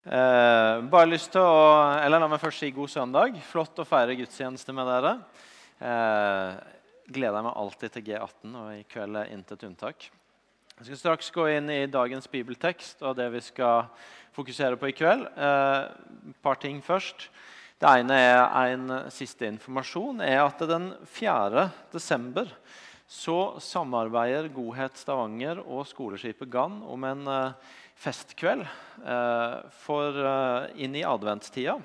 Eh, bare lyst til å, eller La meg først si god søndag. Flott å feire gudstjeneste med dere. Eh, gleder meg alltid til G18, og i kveld er intet unntak. Jeg skal straks gå inn i dagens bibeltekst og det vi skal fokusere på i kveld. Eh, par ting først. Det ene er en siste informasjon. er at Den 4. desember så samarbeider Godhet Stavanger og skoleskipet Gann om en eh, festkveld eh, for eh, inn i adventstida.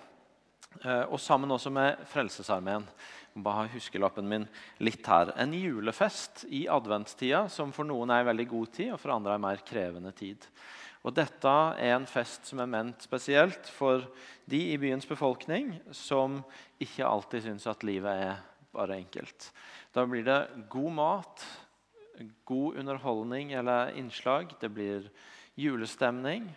Eh, og sammen også med Frelsesarmeen. Bare ha huskelappen min litt her. En julefest i adventstida som for noen er en veldig god tid, og for andre er en mer krevende tid. Og Dette er en fest som er ment spesielt for de i byens befolkning som ikke alltid syns at livet er bare enkelt. Da blir det god mat, god underholdning eller innslag. Det blir julestemning.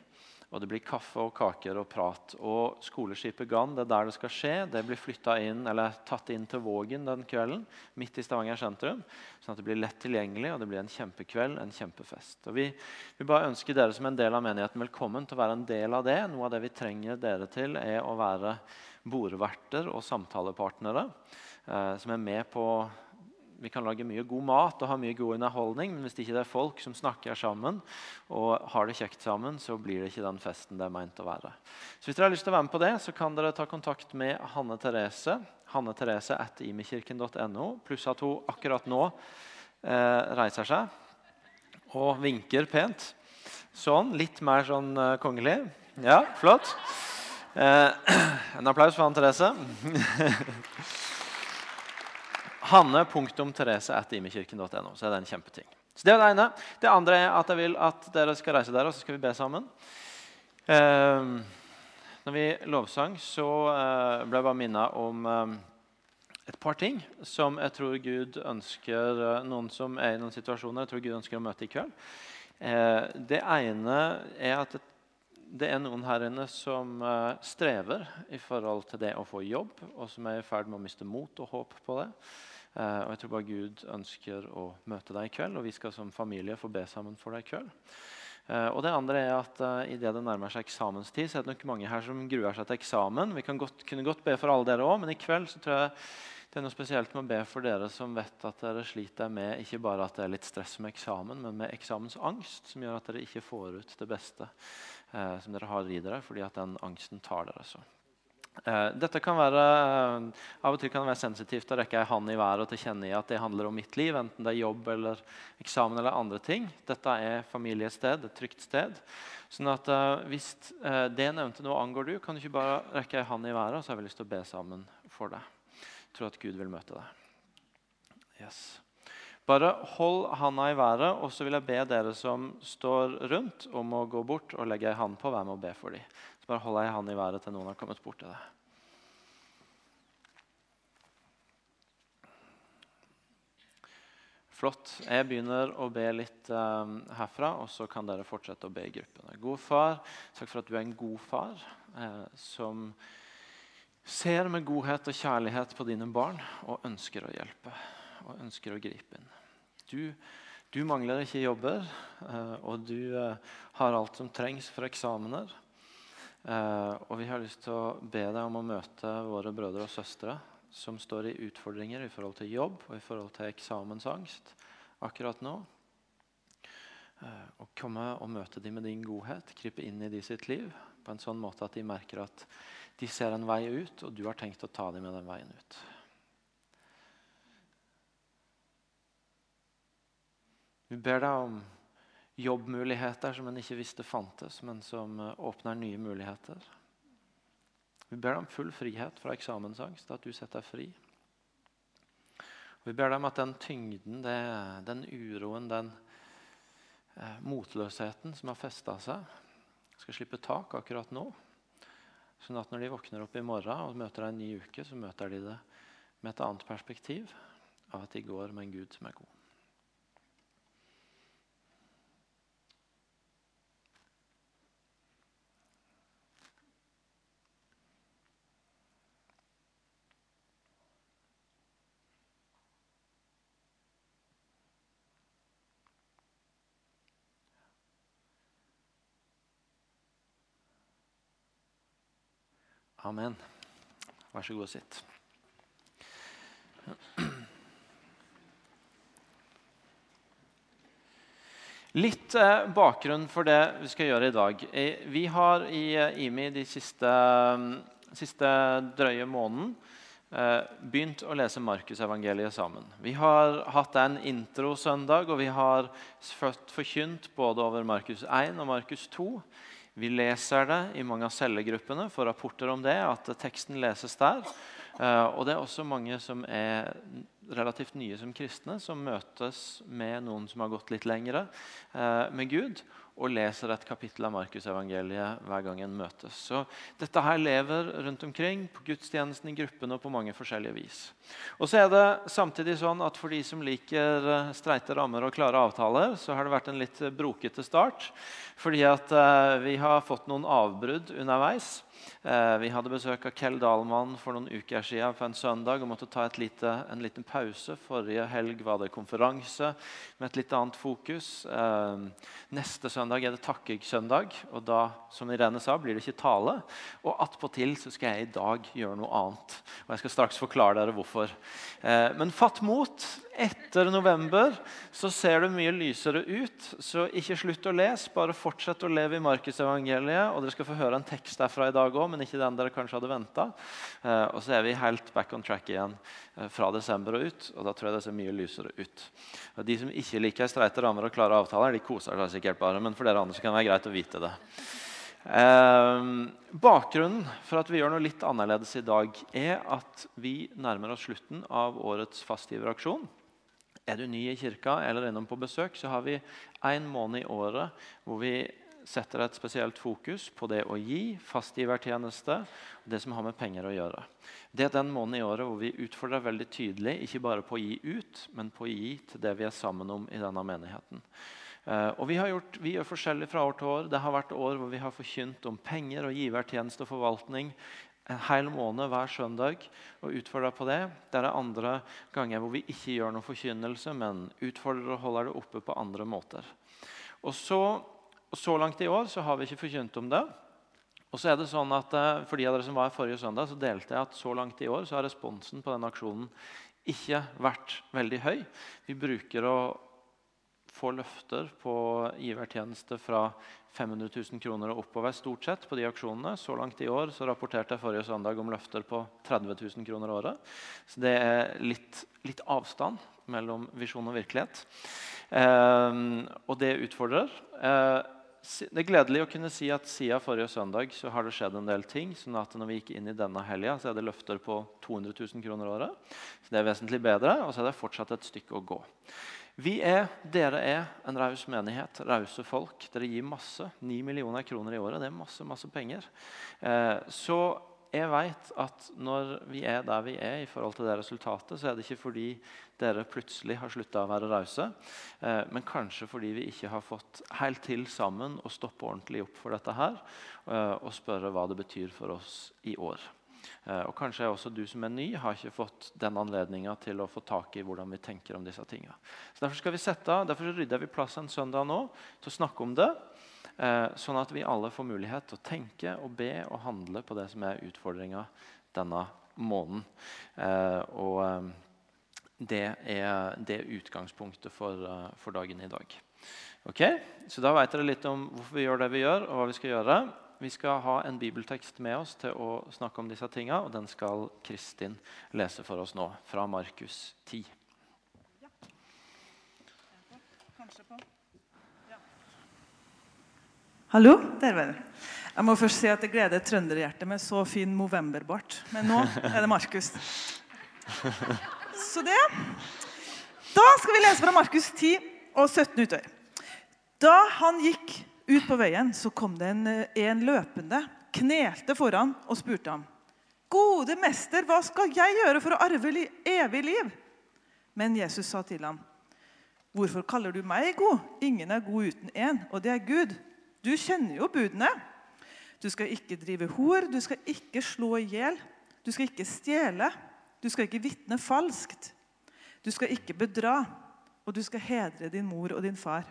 Og det blir kaffe og kaker og prat. Og Skoleskipet Gann det er der det skal skje. Det blir inn, eller tatt inn til Vågen den kvelden, midt i Stavanger sentrum. Sånn at det blir lett tilgjengelig, og det blir en kjempekveld, en kjempefest. Og Vi vil bare ønske dere som en del av menigheten velkommen til å være en del av det. Noe av det vi trenger dere til, er å være bordverter og samtalepartnere eh, som er med på vi kan lage mye god mat og ha mye god underholdning, men hvis det ikke er folk som snakker sammen og har det kjekt sammen, så blir det ikke den festen det er meint å være. Så Hvis dere har lyst til å være med på det, så kan dere ta kontakt med Hanne Therese. Hanne Therese etter imekirken.no, pluss at hun akkurat nå eh, reiser seg og vinker pent. Sånn. Litt mer sånn uh, kongelig. Ja, flott. Eh, en applaus for Hanne Therese. Hanne.therese.imekirken.no. Så er det en kjempeting. Så Det er det ene. Det andre er at jeg vil at dere skal reise der, og så skal vi be sammen. Eh, når vi lovsang, så eh, ble jeg bare minnet om eh, et par ting som jeg tror Gud ønsker eh, noen som er i noen situasjoner, jeg tror Gud ønsker å møte i kveld. Eh, det ene er at det, det er noen her inne som eh, strever i forhold til det å få jobb, og som er i ferd med å miste mot og håp på det. Eh, og jeg tror bare Gud ønsker å møte deg i kveld, og vi skal som familie få be sammen for deg i kveld. Uh, og det andre er at uh, i det det nærmer seg eksamenstid, så er det nok mange her som gruer seg til eksamen. Vi kan godt, kunne godt be for alle dere òg, men i kveld så tror jeg det er noe spesielt med å be for dere som vet at dere sliter med ikke bare at det er litt stress med eksamen, men med eksamensangst, som gjør at dere ikke får ut det beste eh, som dere har i dere, fordi at den angsten tar dere. så. Eh, dette kan være, eh, Av og til kan det være sensitivt å rekke ei hånd i været og til at det handler om mitt liv, enten det er jobb eller eksamen eller andre ting. Dette er familiested, et trygt sted. Sånn at uh, Hvis det nevnte noe angår du, kan du ikke bare rekke ei hånd i været, og så har vi lyst til å be sammen for deg. Jeg tror at Gud vil møte deg. Yes. Bare hold handa i været, og så vil jeg be dere som står rundt, om å gå bort og legge ei hand på hvem og be for dem. Bare hold jeg hand i været til noen har kommet bort til deg. Flott. Jeg begynner å be litt um, herfra, og så kan dere fortsette å be i gruppene. God far, takk for at du er en god far eh, som ser med godhet og kjærlighet på dine barn og ønsker å hjelpe og ønsker å gripe inn. Du, du mangler ikke jobber, eh, og du eh, har alt som trengs for eksamener. Eh, og vi har lyst til å be deg om å møte våre brødre og søstre som står i utfordringer i forhold til jobb og i forhold til eksamensangst akkurat nå. Eh, og komme og møte dem med din godhet, krype inn i de sitt liv på en sånn måte at de merker at de ser en vei ut, og du har tenkt å ta dem med den veien ut. Vi ber deg om jobbmuligheter som en ikke visste fantes, men som eh, åpner nye muligheter. Vi ber deg om full frihet fra eksamensangst, at du setter deg fri. Vi ber deg om at den tyngden, det, den uroen, den eh, motløsheten som har festa seg, skal slippe tak akkurat nå. Sånn at når de våkner opp i morgen og møter en ny uke, så møter de det med et annet perspektiv av at de går med en Gud som er god. Amen. Vær så god og sitt. Litt eh, bakgrunn for det vi skal gjøre i dag. Eh, vi har i eh, IMI de siste, mm, siste drøye måneden begynt å lese Markusevangeliet sammen. Vi har hatt en introsøndag, og vi har fått forkynt både over Markus 1 og Markus 2. Vi leser det i mange av cellegruppene, får rapporter om det, at teksten leses der. Eh, og det er også mange som er relativt nye som kristne, som møtes med noen som har gått litt lengre eh, med Gud, og leser et kapittel av Markusevangeliet hver gang en møtes. Så dette her lever rundt omkring på gudstjenesten i gruppene og på mange forskjellige vis. Og så er det samtidig sånn at For de som liker eh, streite rammer og klare avtaler, så har det vært en litt brokete start. Fordi at eh, vi har fått noen avbrudd underveis. Eh, vi hadde besøk av Kell Dahlmann for noen uker siden på en søndag og måtte ta lite, en liten pause. Forrige helg var det konferanse med et litt annet fokus. Eh, neste søndag er det takkesøndag, og da som Irene sa, blir det ikke tale. Og attpåtil skal jeg i dag gjøre noe annet. Og Jeg skal straks forklare dere hvorfor. Eh, men fatt mot. Etter november så ser det mye lysere ut. Så ikke slutt å lese, bare fortsett å leve i Markusevangeliet. Og dere skal få høre en tekst derfra i dag òg, men ikke den dere kanskje hadde venta. Eh, og så er vi helt back on track igjen eh, fra desember og ut. Og da tror jeg det ser mye lysere ut. Og de som ikke liker streite rammer og klare avtaler, de koser seg sikkert bare. Men for dere andre så kan det være greit å vite det. Eh, bakgrunnen for at vi gjør noe litt annerledes i dag, er at vi nærmer oss slutten av årets fastgiveraksjon. Er du ny i kirka eller innom på besøk, så har vi en måned i året hvor vi setter et spesielt fokus på det å gi, fastgivertjeneste og det som har med penger å gjøre. Det er den måneden i året hvor vi utfordrer veldig tydelig ikke bare på å gi ut, men på å gi til det vi er sammen om i denne menigheten. Uh, og vi, gjort, vi gjør forskjellig fra år til år. Det har vært år hvor vi har forkynt om penger og givertjeneste og forvaltning en hel måned hver søndag og utfordrer på det. Det er andre ganger hvor vi ikke gjør noen forkynnelse, men utfordrer og holder det oppe på andre måter. Og så, så langt i år så har vi ikke forkynt om det. Og så er det sånn at eh, For de av dere som var her forrige søndag, så delte jeg at så langt i år så har responsen på den aksjonen ikke vært veldig høy. Vi bruker å få løfter på givertjeneste fra 500 000 kroner og oppover stort sett på de aksjonene. Så langt i år så rapporterte jeg forrige søndag om løfter på 30 000 kroner året. Så det er litt, litt avstand mellom visjon og virkelighet. Eh, og det utfordrer. Eh, det er gledelig å kunne si at siden forrige søndag så har det skjedd en del ting. sånn at når vi gikk inn i denne helga, så er det løfter på 200 000 kroner året. Så det er vesentlig bedre, og så er det fortsatt et stykke å gå. Vi er, Dere er en raus menighet, rause folk. Dere gir masse. 9 millioner kroner i året. Det er masse masse penger. Eh, så jeg vet at når vi er der vi er, i forhold til det resultatet, så er det ikke fordi dere plutselig har slutta å være rause, eh, men kanskje fordi vi ikke har fått helt til sammen å stoppe ordentlig opp for dette her eh, og spørre hva det betyr for oss i år. Eh, og kanskje også du som er ny, har ikke fått den anledninga til å få tak i hvordan vi tenker om disse. Så Derfor skal vi sette, derfor rydder vi plass en søndag nå til å snakke om det. Eh, sånn at vi alle får mulighet til å tenke og be og handle på det som er utfordringa denne måneden. Eh, og det er, det utgangspunktet for, for, dagen i dag. Ok, Så da vet dere litt om hvorfor vi gjør det vi gjør, og hva vi skal gjøre. Vi skal ha en bibeltekst med oss til å snakke om disse tinga, og den skal Kristin lese for oss nå, fra Markus 10. Ja. Ja. Hallo, der var du. Jeg må først si at det gleder trønderhjertet med så fin novemberbart. Men nå er det Markus. Så det. Da skal vi lese fra Markus 10 og 17 utover. Da han gikk ut på veien så kom det en, en løpende, knelte foran og spurte ham. 'Gode mester, hva skal jeg gjøre for å arve li evig liv?' Men Jesus sa til ham, 'Hvorfor kaller du meg god? Ingen er god uten én, og det er Gud.' Du kjenner jo budene. Du skal ikke drive hor, du skal ikke slå i hjel, du skal ikke stjele, du skal ikke vitne falskt. Du skal ikke bedra, og du skal hedre din mor og din far.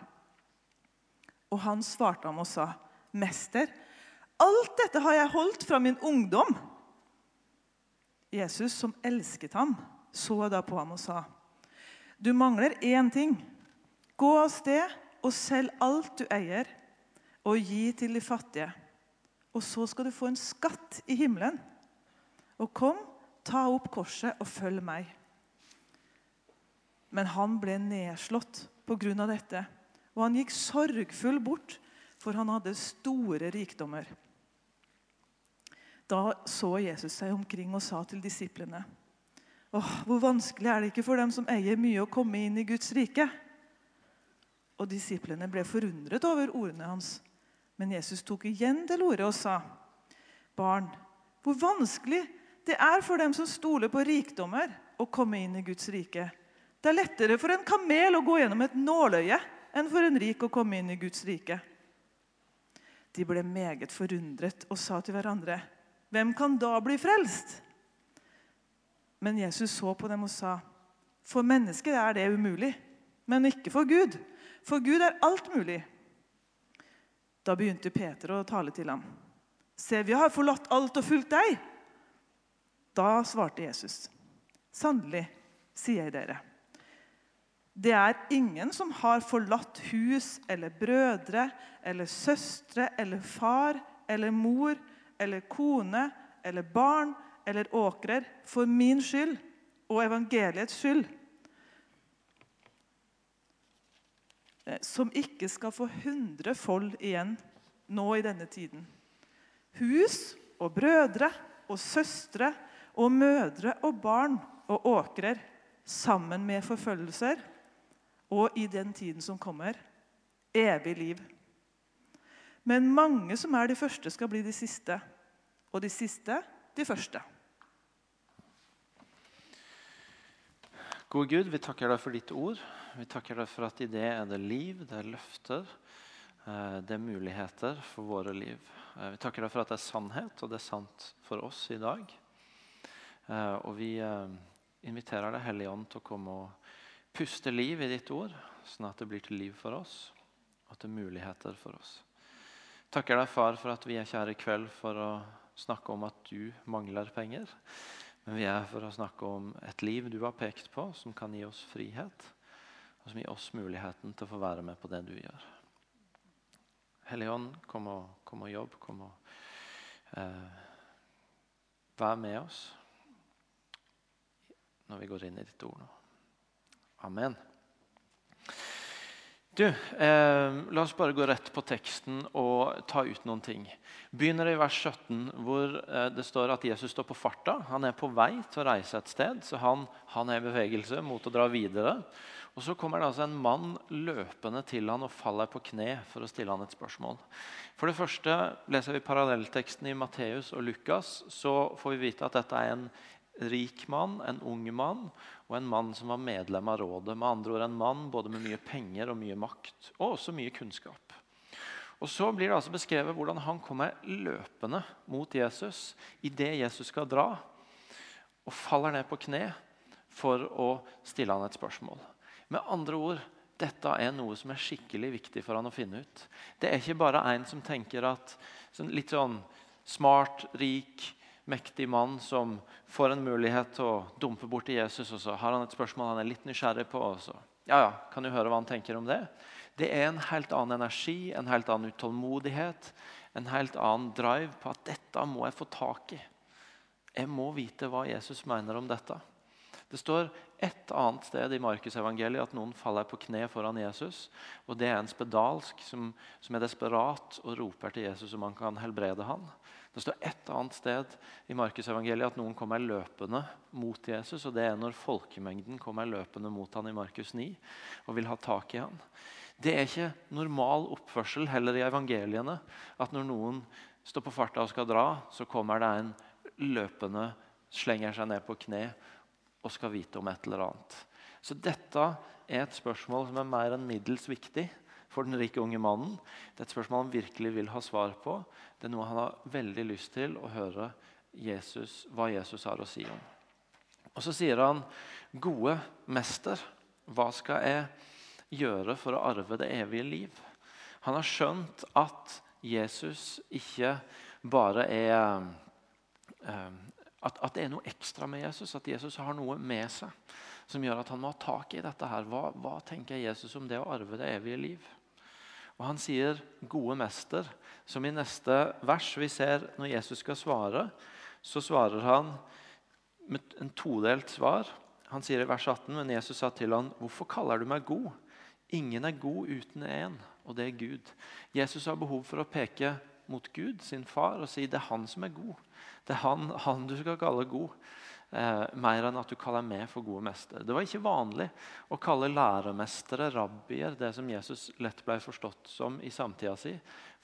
Og han svarte ham og sa, 'Mester, alt dette har jeg holdt fra min ungdom.' Jesus, som elsket ham, så da på ham og sa, 'Du mangler én ting. Gå av sted og selg alt du eier, og gi til de fattige.' 'Og så skal du få en skatt i himmelen.' 'Og kom, ta opp korset og følg meg.' Men han ble nedslått på grunn av dette, og han gikk sorgfull bort, for han hadde store rikdommer. Da så Jesus seg omkring og sa til disiplene.: Åh, Hvor vanskelig er det ikke for dem som eier mye, å komme inn i Guds rike? Og disiplene ble forundret over ordene hans. Men Jesus tok igjen til orde og sa.: Barn, hvor vanskelig det er for dem som stoler på rikdommer, å komme inn i Guds rike. Det er lettere for en kamel å gå gjennom et nåløye enn for en rik å komme inn i Guds rike. De ble meget forundret og sa til hverandre.: Hvem kan da bli frelst? Men Jesus så på dem og sa, For mennesker er det umulig, men ikke for Gud. For Gud er alt mulig. Da begynte Peter å tale til ham. Se, vi har forlatt alt og fulgt deg. Da svarte Jesus. Sannelig, sier jeg dere. Det er ingen som har forlatt hus eller brødre eller søstre eller far eller mor eller kone eller barn eller åkrer for min skyld og evangeliets skyld, eh, som ikke skal få hundre fold igjen nå i denne tiden. Hus og brødre og søstre og mødre og barn og åkrer sammen med forfølgelser og i den tiden som kommer evig liv. Men mange som er de første, skal bli de siste, og de siste de første. Gode Gud, vi takker deg for ditt ord. Vi takker deg for at i det er det liv, det er løfter, eh, det er muligheter for våre liv. Eh, vi takker deg for at det er sannhet, og det er sant for oss i dag. Eh, og vi inviterer deg, Hellige Ånd, til å komme og puste liv i ditt ord, sånn at det blir til liv for oss, og til er muligheter for oss. Takker deg, far, for at vi er kjære i kveld for å snakke om at du mangler penger. Men vi er for å snakke om et liv du har pekt på, som kan gi oss frihet. Og som gir oss muligheten til å få være med på det du gjør. Hellige Ånd, kom og, kom og jobb. Kom og eh, vær med oss når vi går inn i ditt ord nå. Amen. Du, eh, La oss bare gå rett på teksten og ta ut noen ting. Begynner i vers 17, hvor eh, det står at Jesus står på farta. Han er på vei til å reise et sted, så han, han er i bevegelse mot å dra videre. Og Så kommer det altså en mann løpende til han og faller på kne for å stille han et spørsmål. For det første Leser vi parallellteksten i Matteus og Lukas, så får vi vite at dette er en rik mann, en ung mann og en mann som var medlem av rådet. Med andre ord en mann både med mye penger og mye makt, og også mye kunnskap. Og Så blir det altså beskrevet hvordan han kommer løpende mot Jesus idet Jesus skal dra, og faller ned på kne for å stille han et spørsmål. Med andre ord, dette er noe som er skikkelig viktig for han å finne ut. Det er ikke bare en som tenker at sånn litt sånn smart, rik, mektig mann som får en mulighet til å dumpe borti Jesus, og så har han et spørsmål han er litt nysgjerrig på. og så, ja, ja, Kan du høre hva han tenker om det? Det er en helt annen energi, en helt annen utålmodighet, en helt annen drive på at dette må jeg få tak i. Jeg må vite hva Jesus mener om dette. Det står et annet sted i Markusevangeliet at noen faller på kne foran Jesus. og Det er en spedalsk som, som er desperat og roper til Jesus om han kan helbrede han. Det står et annet sted i Markusevangeliet at noen kommer løpende mot Jesus. og Det er når folkemengden kommer løpende mot han i Markus 9 og vil ha tak i han. Det er ikke normal oppførsel heller i evangeliene at når noen står på farta og skal dra, så kommer det en løpende, slenger seg ned på kne og skal vite om et eller annet. Så dette er et spørsmål som er mer enn middels viktig for den rike unge mannen. Det er et spørsmål han virkelig vil ha svar på. Det er noe han har veldig lyst til å høre Jesus, hva Jesus har å si om. Og Så sier han, 'Gode mester, hva skal jeg gjøre for å arve det evige liv?' Han har skjønt at Jesus ikke bare er eh, At, at, det er noe ekstra med Jesus, at Jesus har noe med seg som gjør at han må ha tak i dette. her. Hva, hva tenker Jesus om det å arve det evige liv? Og Han sier 'gode mester', som i neste vers vi ser når Jesus skal svare, så svarer han med en todelt svar. Han sier i vers 18, men Jesus sa til han, 'Hvorfor kaller du meg god?' Ingen er god uten én, og det er Gud. Jesus har behov for å peke mot Gud, sin far, og si det er han som er god. Det er han, han du skal kalle god. Eh, mer enn at du kaller meg for gode mester. Det var ikke vanlig å kalle læremestere, rabbier, det som Jesus lett ble forstått som i samtida si,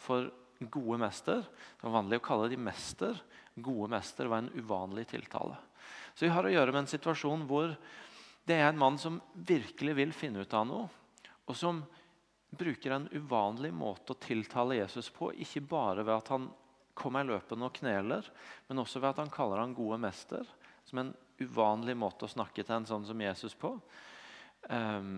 for gode mester. Det var vanlig å kalle de mester. Gode mester var en uvanlig tiltale. Så vi har å gjøre med en situasjon hvor det er en mann som virkelig vil finne ut av noe, og som bruker en uvanlig måte å tiltale Jesus på. Ikke bare ved at han kommer løpende og kneler, men også ved at han kaller han gode mester. Som en uvanlig måte å snakke til en sånn som Jesus på. Um,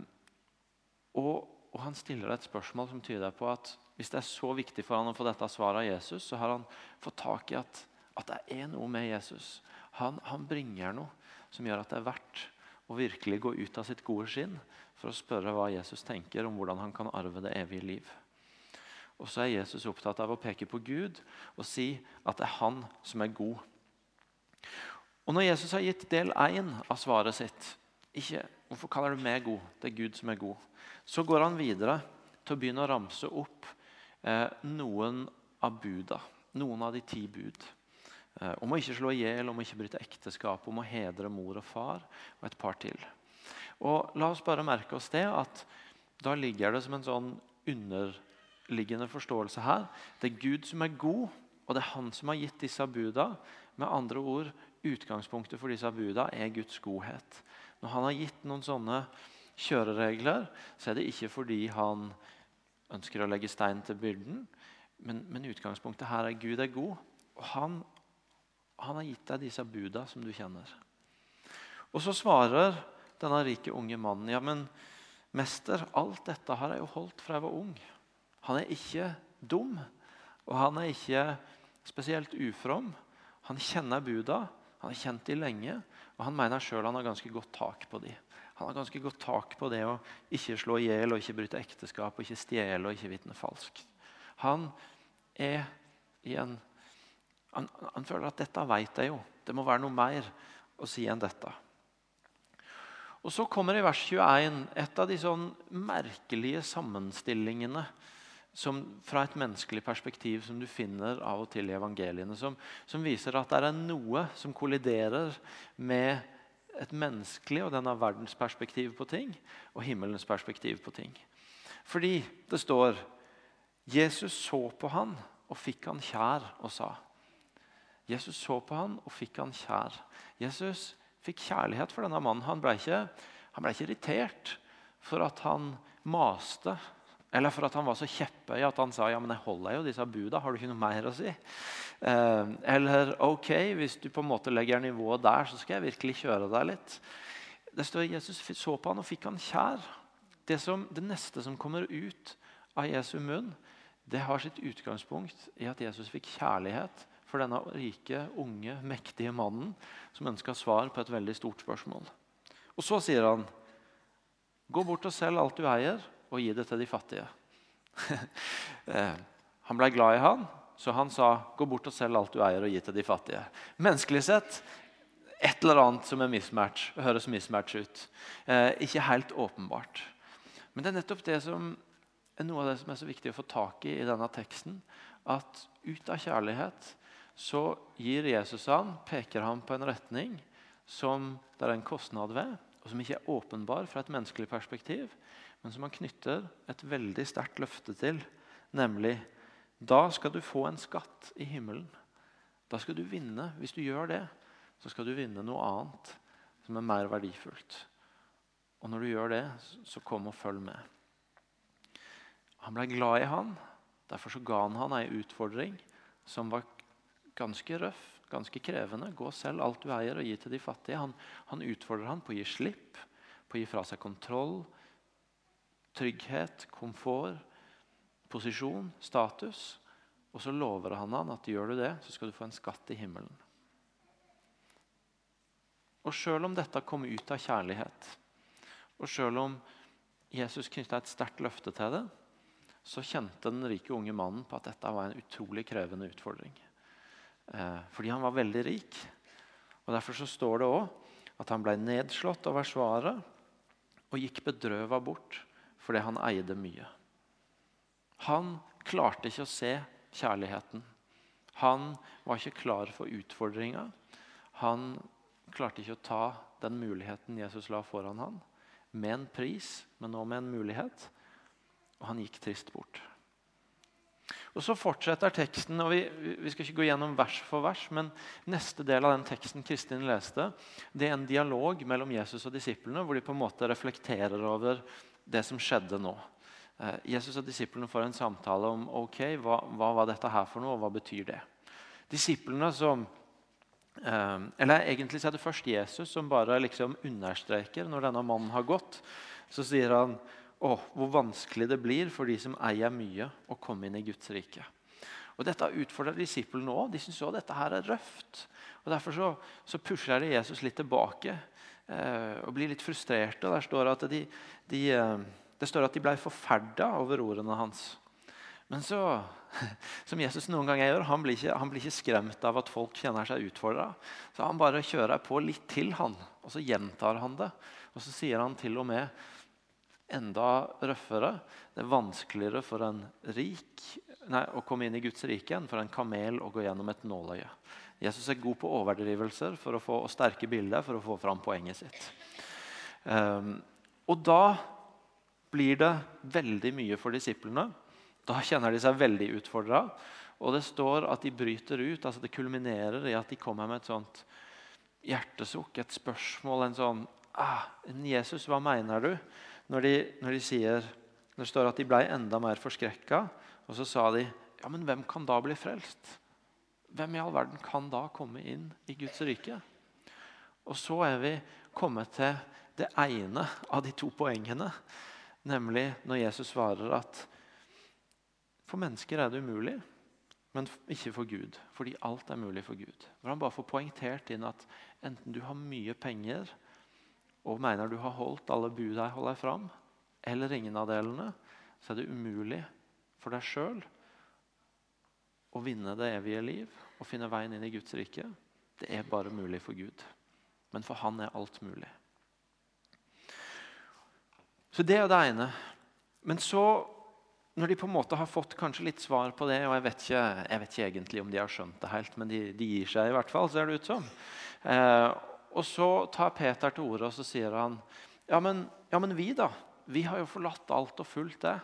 og, og, han stiller et spørsmål som tyder på at hvis det er så viktig for han å få dette svaret av Jesus, så har han fått tak i at, at det er noe med Jesus. Han, han bringer noe som gjør at det er verdt å virkelig gå ut av sitt gode skinn for å spørre hva Jesus tenker om hvordan han kan arve det evige liv. Og så er Jesus opptatt av å peke på Gud og si at det er han som er god. Og Når Jesus har gitt del én av svaret sitt ikke, Hvorfor kaller du meg god? Det er Gud som er god. Så går han videre til å begynne å ramse opp eh, noen av buda. Noen av de ti bud. Eh, om å ikke slå i hjel, om å ikke bryte ekteskap, om å hedre mor og far og et par til. Og La oss bare merke oss det at da ligger det som en sånn underliggende forståelse her. Det er Gud som er god, og det er Han som har gitt disse buda. Med andre ord, utgangspunktet for disse buda er Guds godhet. Når Han har gitt noen sånne kjøreregler, så er det ikke fordi Han ønsker å legge stein til byrden, men, men utgangspunktet her er Gud er god. Og han, han har gitt deg disse buda som du kjenner. Og så svarer denne rike, unge mannen. Ja, men mester, alt dette har jeg jo holdt fra jeg var ung. Han er ikke dum, og han er ikke spesielt ufrom. Han kjenner buda, han har kjent de lenge, og han mener sjøl han har ganske godt tak på de. Han har ganske godt tak på det å ikke slå i hjel, ikke bryte ekteskap, og ikke stjele og ikke vitne falskt. Han er i en han, han føler at 'dette vet jeg jo'. Det må være noe mer å si enn dette. Og Så kommer i vers 21 et av de sånn merkelige sammenstillingene som, fra et menneskelig perspektiv som du finner av og til i evangeliene. Som, som viser at det er noe som kolliderer med et menneskelig og denne verdens perspektiv på ting og himmelens perspektiv på ting. Fordi det står Jesus så på han og fikk han kjær og sa. Jesus så på han og fikk han kjær. Jesus fikk kjærlighet for denne mannen. Han ble ikke, han ble ikke irritert for at han maste, eller for at han var så kjepphøy at han sa ja, men jeg holder jo disse buda, har du ikke noe mer å si? Eh, eller ok, hvis du på en måte legger nivået der, så skal jeg virkelig kjøre deg litt. Det står Jesus så på han og fikk han kjær. Det, som, det neste som kommer ut av Jesu munn, det har sitt utgangspunkt i at Jesus fikk kjærlighet for denne rike, unge, mektige mannen som ønska svar på et veldig stort spørsmål. Og så sier han, 'Gå bort og selg alt du eier, og gi det til de fattige.' Eh, han ble glad i han, så han sa, 'Gå bort og selg alt du eier, og gi til de fattige.' Menneskelig sett et eller annet som er mismatch, høres mismatch ut. Eh, ikke helt åpenbart. Men det er nettopp det som er noe av det som er så viktig å få tak i i denne teksten. At ut av kjærlighet så gir Jesus han, peker han på en retning som det er en kostnad ved, og som ikke er åpenbar fra et menneskelig perspektiv, men som han knytter et veldig sterkt løfte til, nemlig da skal du få en skatt i himmelen. Da skal du vinne. Hvis du gjør det, så skal du vinne noe annet som er mer verdifullt. Og når du gjør det, så kom og følg med. Han ble glad i han. Derfor så ga han han ei utfordring som var ganske røff, ganske krevende. Gå selv alt du eier, og gi til de fattige. Han, han utfordrer han på å gi slipp, på å gi fra seg kontroll, trygghet, komfort, posisjon, status. Og så lover han han at gjør du det, så skal du få en skatt i himmelen. Og selv om dette kom ut av kjærlighet, og selv om Jesus knytta et sterkt løfte til det, så kjente den rike unge mannen på at dette var en utrolig krevende utfordring. Eh, fordi han var veldig rik. Og Derfor så står det òg at han ble nedslått over svaret og gikk bedrøva bort fordi han eide mye. Han klarte ikke å se kjærligheten. Han var ikke klar for utfordringa. Han klarte ikke å ta den muligheten Jesus la foran ham, med en pris, men også med en mulighet. Og han gikk trist bort. Og Så fortsetter teksten, og vi, vi, skal ikke gå gjennom vers for vers, men neste del av den teksten Kristin leste, det er en dialog mellom Jesus og disiplene, hvor de på en måte reflekterer over det som skjedde nå. Eh, Jesus og disiplene får en samtale om ok, hva, hva var dette her for noe, og hva betyr det. Disiplene som eh, eller Egentlig er det først Jesus som bare liksom understreker når denne mannen har gått. Så sier han å, hvor vanskelig det blir for de som eier mye, å komme inn i Guds rike. Og Dette utfordrer disiplene òg. De syns også dette her er røft. Og Derfor så, så pusher Jesus litt tilbake og blir litt frustrerte. Der står at de, de, eh, det står at de ble forferda over ordene hans. Men så, som Jesus noen ganger gjør, han blir, ikke, han blir ikke skremt av at folk kjenner seg utfordra. Så han bare kjører på litt til, han, og så gjentar han det. Og så sier han til og med enda røffere. Det er vanskeligere for en rik nei, å komme inn i Guds rike enn for en kamel å gå gjennom et nåløye. Jesus er god på overdrivelser for å få, sterke bilder for å få fram poenget sitt. Um, og da blir det veldig mye for disiplene. Da kjenner de seg veldig utfordra. Og det står at de bryter ut. altså Det kulminerer i at de kommer med et sånt hjertesukk, et spørsmål, en sånn ah, Jesus, hva mener du? når de, når de sier det står at de ble enda mer forskrekka. Og så sa de ja, men hvem kan da bli frelst? Hvem i all verden kan da komme inn i Guds rike? Og så er vi kommet til det ene av de to poengene. Nemlig når Jesus svarer at for mennesker er det umulig, men ikke for Gud. Fordi alt er mulig for Gud. Hvor han bare får poengtert inn at enten du har mye penger, og mener du har holdt alle bud jeg holder fram, eller ingen av delene, så er det umulig for deg sjøl å vinne det evige liv og finne veien inn i Guds rike. Det er bare mulig for Gud. Men for Han er alt mulig. Så Det er det ene. Men så, når de på en måte har fått kanskje litt svar på det, og jeg vet ikke, jeg vet ikke egentlig om de har skjønt det helt, men de, de gir seg i hvert fall, ser det ut som. Eh, og så tar Peter til orde og så sier han, ja men, ja, men vi da? Vi har jo forlatt alt og fulgt det.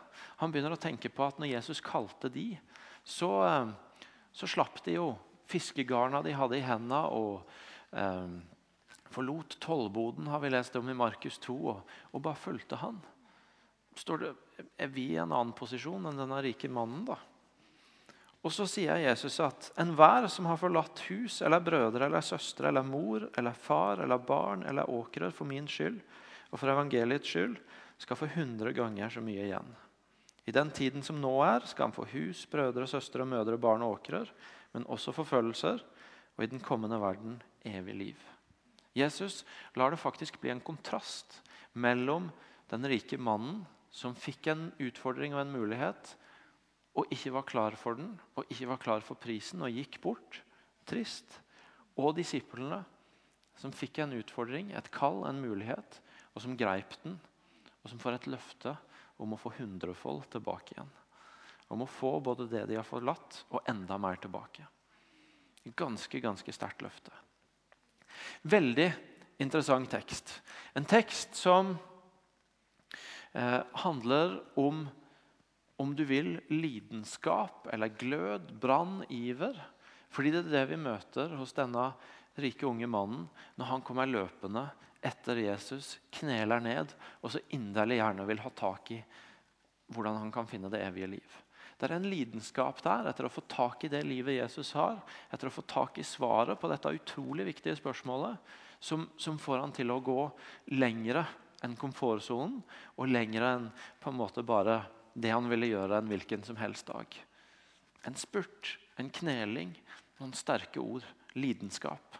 Han begynner å tenke på at når Jesus kalte de, så, eh, så slapp de jo fiskegarna de hadde i hendene, og eh, forlot tollboden, har vi lest om i Markus 2, og, og bare fulgte han. Det, er vi i en annen posisjon enn denne rike mannen, da? Og så sier Jesus at enhver som har forlatt hus eller brødre eller søstre eller mor eller far eller barn eller åkrer for min skyld og for evangeliets skyld, skal få hundre ganger så mye igjen. I den tiden som nå er, skal han få hus, brødre, søstre, mødre, barn og åkrer, men også forfølgelser, og i den kommende verden evig liv. Jesus lar det faktisk bli en kontrast mellom den rike mannen som fikk en utfordring og en mulighet, og ikke var klar for den og ikke var klar for prisen og gikk bort. Trist. Og disiplene som fikk en utfordring, et kall, en mulighet, og som greip den, og som får et løfte om å få hundrefold tilbake igjen. Om å få både det de har forlatt, og enda mer tilbake. Ganske, ganske sterkt løfte. Veldig interessant tekst. En tekst som eh, handler om om du vil, lidenskap eller glød, brann, iver. Fordi det er det vi møter hos denne rike unge mannen når han kommer løpende etter Jesus, kneler ned og så inderlig gjerne vil ha tak i hvordan han kan finne det evige liv. Det er en lidenskap der etter å få tak i det livet Jesus har, etter å få tak i svaret på dette utrolig viktige spørsmålet, som, som får han til å gå lengre enn komfortsonen og lengre enn på en måte bare det han ville gjøre en hvilken som helst dag. En spurt, en kneling, noen sterke ord, lidenskap.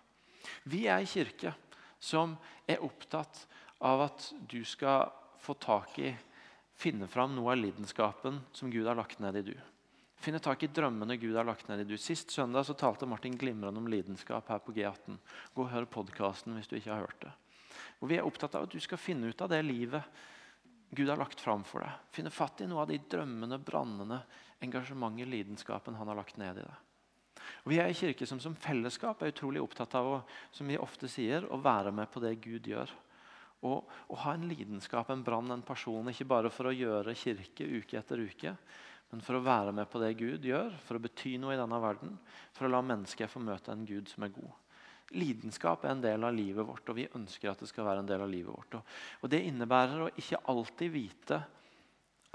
Vi er i kirke som er opptatt av at du skal få tak i, finne fram noe av lidenskapen som Gud har lagt ned i du. Finne tak i drømmene Gud har lagt ned i du. Sist søndag så talte Martin glimrende om lidenskap her på G18. Gå og hør podkasten hvis du ikke har hørt det. Og Vi er opptatt av at du skal finne ut av det livet Gud har lagt fram for deg. Finne fatt i noe av de drømmene, brannene, engasjementet, lidenskapen han har lagt ned i deg. Og Vi er i kirke som som fellesskap er utrolig opptatt av å, som vi ofte sier, å være med på det Gud gjør. Og, og ha en lidenskap, en brann, en person. Ikke bare for å gjøre kirke uke etter uke, men for å være med på det Gud gjør, for å bety noe i denne verden. For å la mennesker få møte en Gud som er god. Lidenskap er en del av livet vårt, og vi ønsker at det skal være en del av livet vårt. Og Det innebærer å ikke alltid vite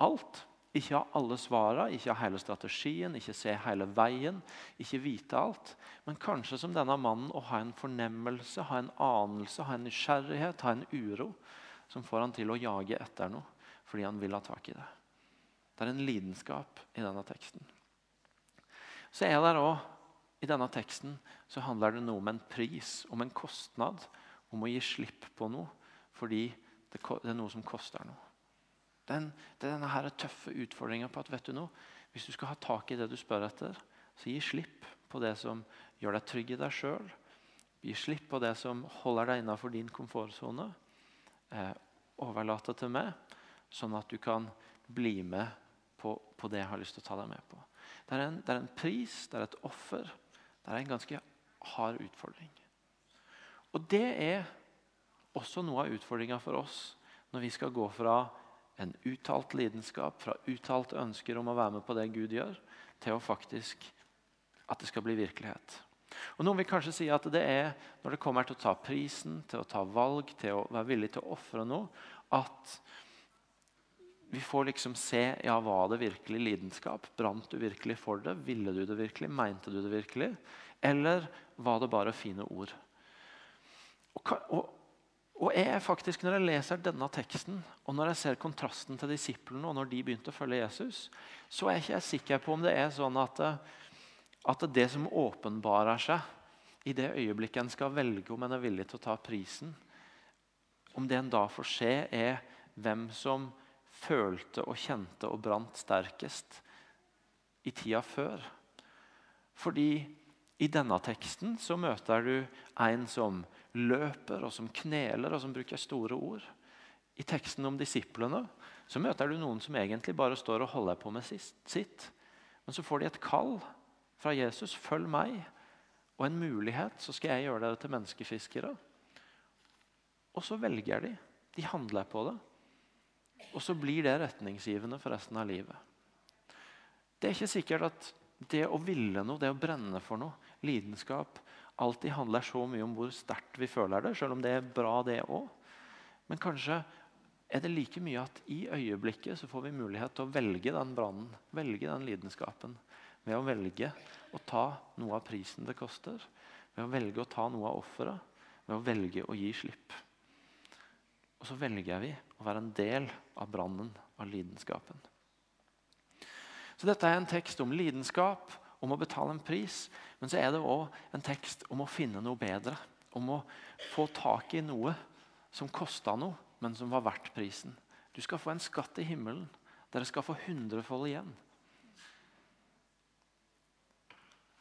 alt. Ikke ha alle svarene, ikke ha hele strategien, ikke se hele veien, ikke vite alt. Men kanskje som denne mannen å ha en fornemmelse, ha en anelse, ha en nysgjerrighet, ha en uro som får han til å jage etter noe fordi han vil ha tak i det. Det er en lidenskap i denne teksten. Så er det også i denne teksten så handler det noe om en pris, om en kostnad. Om å gi slipp på noe fordi det, er noe som koster noe. Den, det denne her tøffe utfordringa på at vet du noe, hvis du skal ha tak i det du spør etter, så gi slipp på det som gjør deg trygg i deg sjøl. Gi slipp på det som holder deg innenfor din komfortsone. Eh, overlate til meg, sånn at du kan bli med på, på, det jeg har lyst til å ta deg med på. Det er, en, det er en pris, det er et offer. Det er en ganske hard utfordring. Og det er også noe av utfordringa for oss når vi skal gå fra en uttalt lidenskap, fra uttalte ønsker om å være med på det Gud gjør, til å faktisk at det skal bli virkelighet. Og Noen vil kanskje si at det er når det kommer til å ta prisen, til å ta valg, til å være villig til å ofre noe, at vi får liksom se ja, var det virkelig lidenskap. Brant du virkelig for det? Ville du det virkelig? Mente du det virkelig? Eller var det bare fine ord? Og, og, og jeg faktisk, Når jeg leser denne teksten, og når jeg ser kontrasten til disiplene, og når de begynte å følge Jesus, så er jeg ikke sikker på om det er sånn at, at det som åpenbarer seg i det øyeblikket en skal velge om en er villig til å ta prisen, om det en da får se, er hvem som følte og kjente og brant sterkest i tida før. Fordi i denne teksten så møter du en som løper, og som kneler, og som bruker store ord. I teksten om disiplene så møter du noen som egentlig bare står og holder på med sitt. Men så får de et kall fra Jesus. 'Følg meg.' Og en mulighet, så skal jeg gjøre dere til menneskefiskere. Og så velger de. De handler på det. Og så blir det retningsgivende for resten av livet. Det er ikke sikkert at det å ville noe, det å brenne for noe, lidenskap, alltid handler så mye om hvor sterkt vi føler det, selv om det er bra, det òg. Men kanskje er det like mye at i øyeblikket så får vi mulighet til å velge den brannen, velge den lidenskapen, ved å velge å ta noe av prisen det koster, ved å velge å ta noe av offeret, ved å velge å gi slipp. Og så velger vi å være en del av brannen av lidenskapen. Så Dette er en tekst om lidenskap, om å betale en pris. Men så er det òg en tekst om å finne noe bedre. Om å få tak i noe som kosta noe, men som var verdt prisen. Du skal få en skatt i himmelen. Dere skal få hundrefold igjen.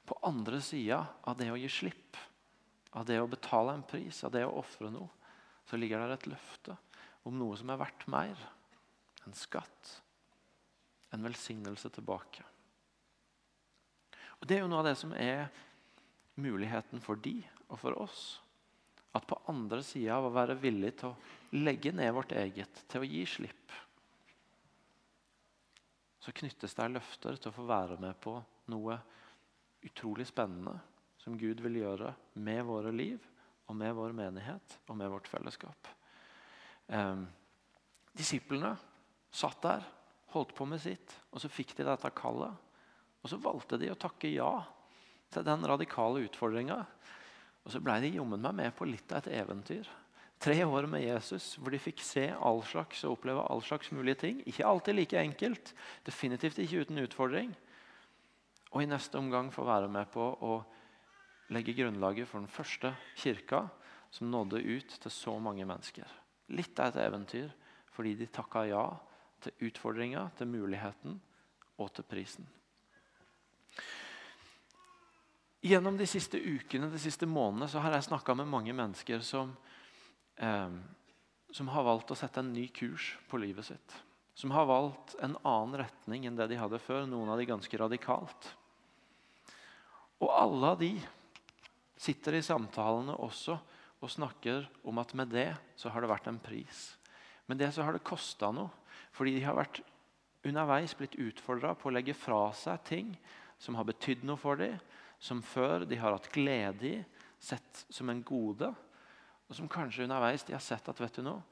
På andre sida av det å gi slipp, av det å betale en pris, av det å ofre noe, så ligger der et løfte om noe som er verdt mer. En skatt. En velsignelse tilbake. Og Det er jo noe av det som er muligheten for de og for oss. At på andre sida av å være villig til å legge ned vårt eget, til å gi slipp, så knyttes det løfter til å få være med på noe utrolig spennende som Gud vil gjøre med våre liv og med vår menighet og med vårt fellesskap. Eh, disiplene satt der, holdt på med sitt, og så fikk de dette kallet. Og så valgte de å takke ja til den radikale utfordringa. Og så ble de jommen meg med på litt av et eventyr. Tre år med Jesus hvor de fikk se all slags og oppleve all slags mulige ting. Ikke alltid like enkelt, definitivt ikke uten utfordring. Og i neste omgang få være med på å legge grunnlaget for den første kirka, som nådde ut til så mange mennesker. Litt av et eventyr fordi de takka ja til utfordringa, til muligheten og til prisen. Gjennom de siste ukene de siste månedene, så har jeg snakka med mange mennesker som, eh, som har valgt å sette en ny kurs på livet sitt. Som har valgt en annen retning enn det de hadde før. Noen av de ganske radikalt. Og alle av de sitter i samtalene også og snakker om at med det så har det vært en pris. Men det så har det kosta noe. Fordi de har vært underveis blitt utfordra på å legge fra seg ting som har betydd noe for dem, som før de har hatt glede i, sett som en gode, og som kanskje underveis de har sett at vet du noe,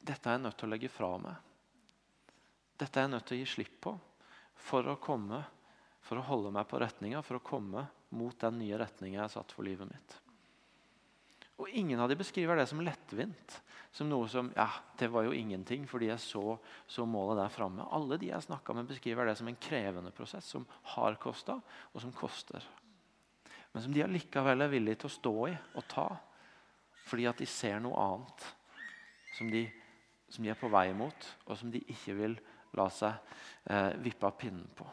dette er jeg nødt til å legge fra meg. Dette er jeg nødt til å gi slipp på for å komme, for å holde meg på retninga, for å komme mot den nye retninga jeg har satt for livet mitt. Og Ingen av de beskriver det som lettvint. Som noe som ja, det var jo ingenting fordi jeg så, så målet der framme. Alle de jeg snakka med, beskriver det som en krevende prosess som har kosta, og som koster. Men som de allikevel er villige til å stå i og ta fordi at de ser noe annet som de, som de er på vei mot, og som de ikke vil la seg eh, vippe av pinnen på.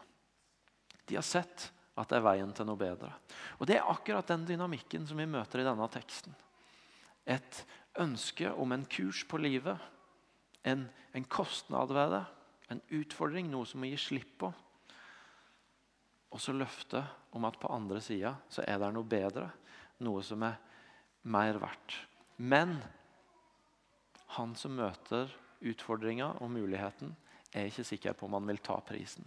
De har sett at det er veien til noe bedre. Og Det er akkurat den dynamikken som vi møter i denne teksten et ønske om en kurs på livet. En, en kostnad ved det, en utfordring, noe som må gi slipp på. Og så løftet om at på andre sida så er det noe bedre, noe som er mer verdt. Men han som møter utfordringa og muligheten, er ikke sikker på om han vil ta prisen.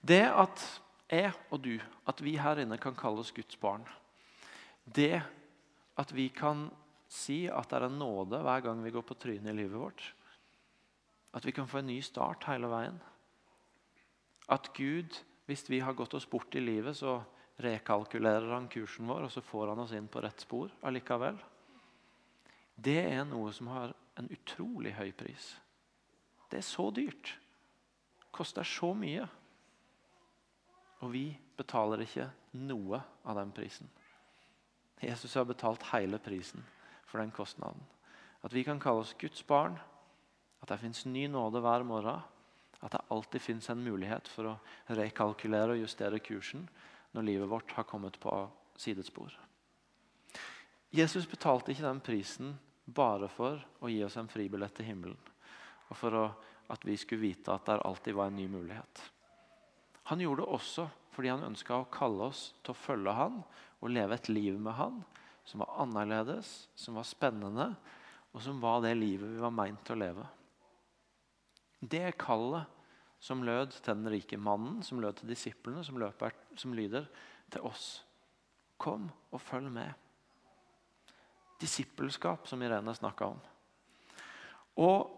Det at jeg og du, at vi her inne kan kalle oss Guds barn, det at vi kan si at det er en nåde hver gang vi går på trynet i livet vårt. At vi kan få en ny start hele veien. At Gud, hvis vi har gått oss bort i livet, så rekalkulerer han kursen vår, og så får han oss inn på rett spor allikevel. Det er noe som har en utrolig høy pris. Det er så dyrt. Koster så mye. Og vi betaler ikke noe av den prisen. Jesus har betalt hele prisen for den kostnaden. At vi kan kalle oss Guds barn, at det fins ny nåde hver morgen. At det alltid fins en mulighet for å rekalkulere og justere kursen når livet vårt har kommet på sidespor. Jesus betalte ikke den prisen bare for å gi oss en fribillett til himmelen. Og for å, at vi skulle vite at det alltid var en ny mulighet. Han gjorde det også fordi han ønska å kalle oss til å følge han og leve et liv med han som var annerledes, som var spennende, og som var det livet vi var meint til å leve. Det kallet som lød til den rike mannen, som lød til disiplene, som, løper, som lyder til oss. Kom og følg med. Disippelskap, som Irene snakka om. Og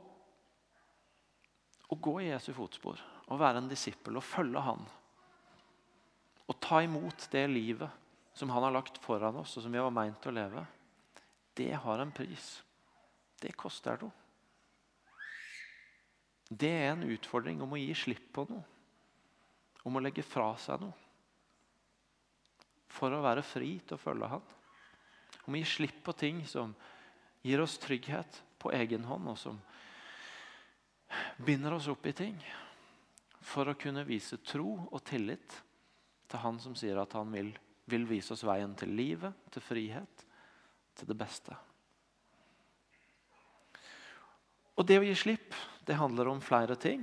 å gå i Jesu fotspor, å være en disippel og følge han. Å ta imot det livet som han har lagt foran oss, og som vi var meint å leve, det har en pris. Det koster noe. Det er en utfordring om å gi slipp på noe. Om å legge fra seg noe. For å være fri til å følge Han. Om å gi slipp på ting som gir oss trygghet på egen hånd, og som binder oss opp i ting. For å kunne vise tro og tillit til Han som sier at han vil vil vise oss veien til livet, til frihet, til det beste. Og Det å gi slipp det handler om flere ting.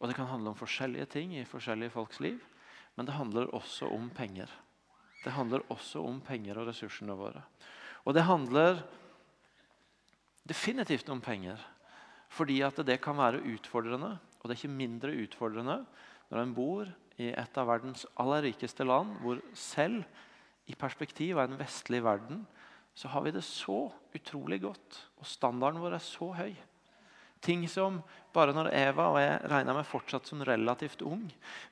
Og Det kan handle om forskjellige ting i forskjellige folks liv. Men det handler også om penger. Det handler også om penger og ressursene våre. Og det handler definitivt om penger. Fordi at det kan være utfordrende, og det er ikke mindre utfordrende når en bor i et av verdens aller rikeste land, hvor selv i perspektiv av en vestlig verden så har vi det så utrolig godt, og standarden vår er så høy. Ting som bare når Eva og jeg regna med fortsatt som relativt ung,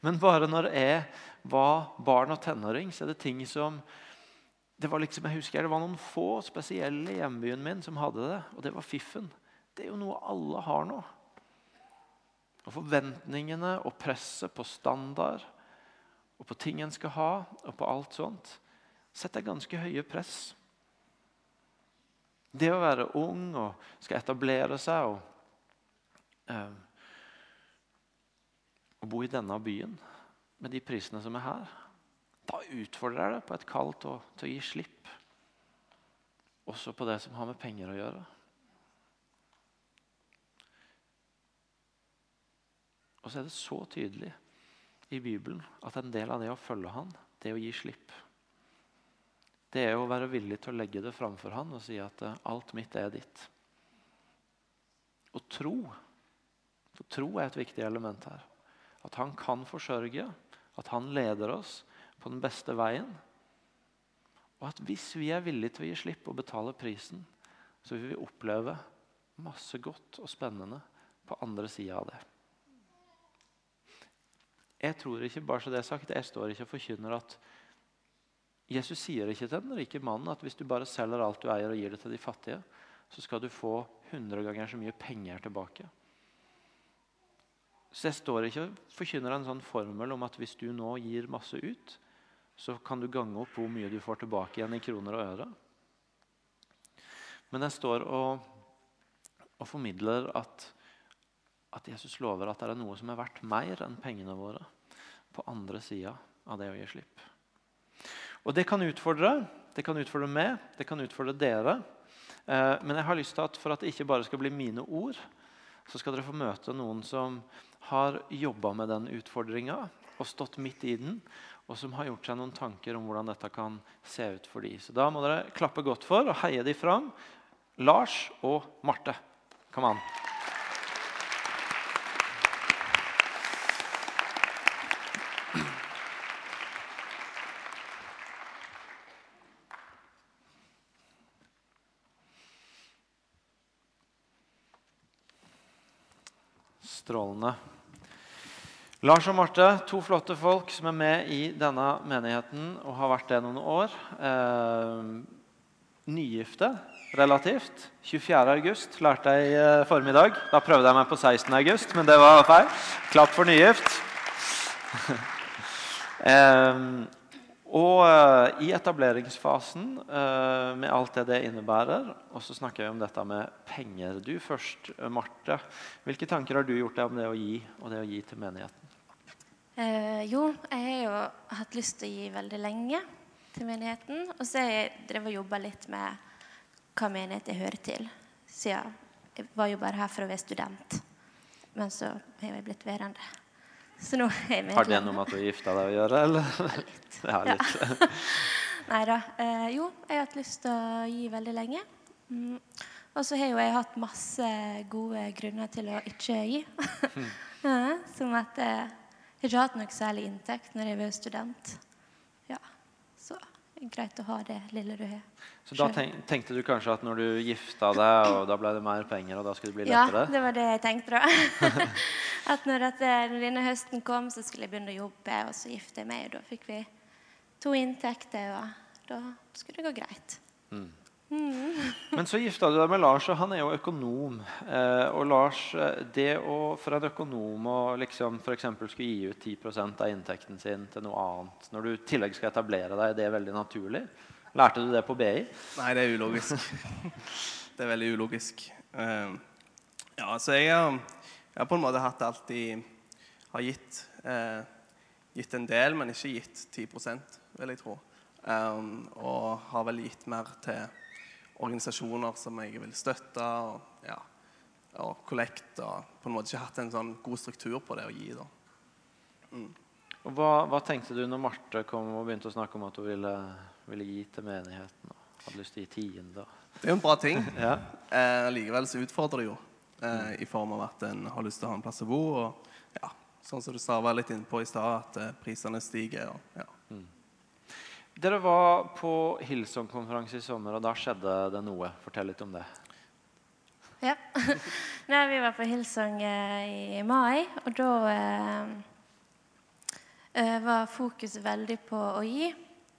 men bare når jeg var barn og tenåring, så er det ting som det var liksom, jeg husker det var noen få spesielle i hjembyen min som hadde det, og det var fiffen. Det er jo noe alle har nå. Og forventningene og presset på standard og på ting en skal ha, og på alt sånt, setter ganske høye press. Det å være ung og skal etablere seg og, eh, og bo i denne byen med de prisene som er her, da utfordrer jeg det på et kall til å, gi slipp. Også på det som har med penger å gjøre. Og så er det så tydelig i Bibelen at en del av det å følge han, det er å gi slipp. Det er å være villig til å legge det framfor han og si at eh, alt mitt er ditt. Og tro. For tro er et viktig element her. At han kan forsørge, at han leder oss på den beste veien. Og at hvis vi er villige til å gi slipp og betale prisen, så vil vi oppleve masse godt og spennende på andre sida av det. Jeg tror ikke bare så det er sagt, jeg står ikke og forkynner at Jesus sier ikke til den rike mannen at hvis du bare selger alt du eier og gir det til de fattige, så skal du få 100 ganger så mye penger tilbake. Så jeg står ikke og forkynner en sånn formel om at hvis du nå gir masse ut, så kan du gange opp hvor mye du får tilbake igjen i kroner og øre. Men jeg står og, og formidler at at Jesus lover at det er noe som er verdt mer enn pengene våre på andre sida av det å gi slipp. Og Det kan utfordre. Det kan utfordre meg, det kan utfordre dere. Eh, men jeg har lyst til at for at det ikke bare skal bli mine ord, så skal dere få møte noen som har jobba med den utfordringa og stått midt i den, og som har gjort seg noen tanker om hvordan dette kan se ut for dem. Så da må dere klappe godt for og heie dem fram. Lars og Marte. Kom an. Lars og Marte, to flotte folk som er med i denne menigheten og har vært det noen år. Eh, nygifte relativt. 24. august lærte jeg i eh, formiddag. Da prøvde jeg meg på 16. august, men det var feil. Klapp for nygift. eh, og uh, i etableringsfasen, eh, med alt det det innebærer, og så snakker vi om dette med penger. Du først, Marte. Hvilke tanker har du gjort deg om det å gi og det å gi til menigheten? Uh, jo, jeg har jo hatt lyst til å gi veldig lenge til menigheten. Og så har jeg drevet og jobba litt med hva menighet jeg hører til. Siden jeg var jo bare her for å være student. Men så har jeg blitt værende. Så nå er jeg Har det noe med at du har gifta deg å gjøre, eller? Ja, litt. ja, litt. Nei da. Eh, jo, jeg har hatt lyst til å gi veldig lenge. Mm. Og så har jo jeg hatt masse gode grunner til å ikke gi. Som at jeg har ikke hatt noe særlig inntekt når jeg var student. Ja, så det er greit å ha det lille du har. Så da tenkte du kanskje at når du gifta deg, og da ble det mer penger, og da skulle det bli lettere? Ja, det var det jeg tenkte da. at når, dette, når, denne høsten kom, så skulle jeg begynne å jobbe, og så gifte jeg meg. Og da fikk vi to inntekter, og da skulle det gå greit. Mm. Mm. Men så gifta du deg med Lars, og han er jo økonom. Eh, og Lars, eh, det å, for en økonom å liksom f.eks. skulle gi ut 10 av inntekten sin til noe annet, når du i tillegg skal etablere deg, det er veldig naturlig? Lærte du det på BI? Nei, det er ulogisk. det er veldig ulogisk. Uh, ja, så jeg, jeg, har på en måte hatt alltid Har gitt, uh, gitt en del, men ikke gitt 10 vil jeg tro. Um, og har vel gitt mer til organisasjoner som jeg vil støtte, og, ja, og kollekt. Og på en måte ikke hatt en sånn god struktur på det å gi. da. Mm. Og hva, hva, tenkte du når Marte kom og begynte å snakke om at hun ville ville gi til menigheten. og Hadde lyst til å gi tiende. Det er jo en bra ting. ja. eh, likevel så utfordrer det jo eh, i form av at en har lyst til å ha en plass å bo. Og ja, sånn som du sa, var litt innpå i stad, at eh, prisene stiger. Og, ja. Mm. Dere var på Hillsong-konferanse i sommer, og da skjedde det noe. Fortell litt om det. Ja. Nei, vi var på Hillsong eh, i mai, og da eh, eh, var fokuset veldig på å gi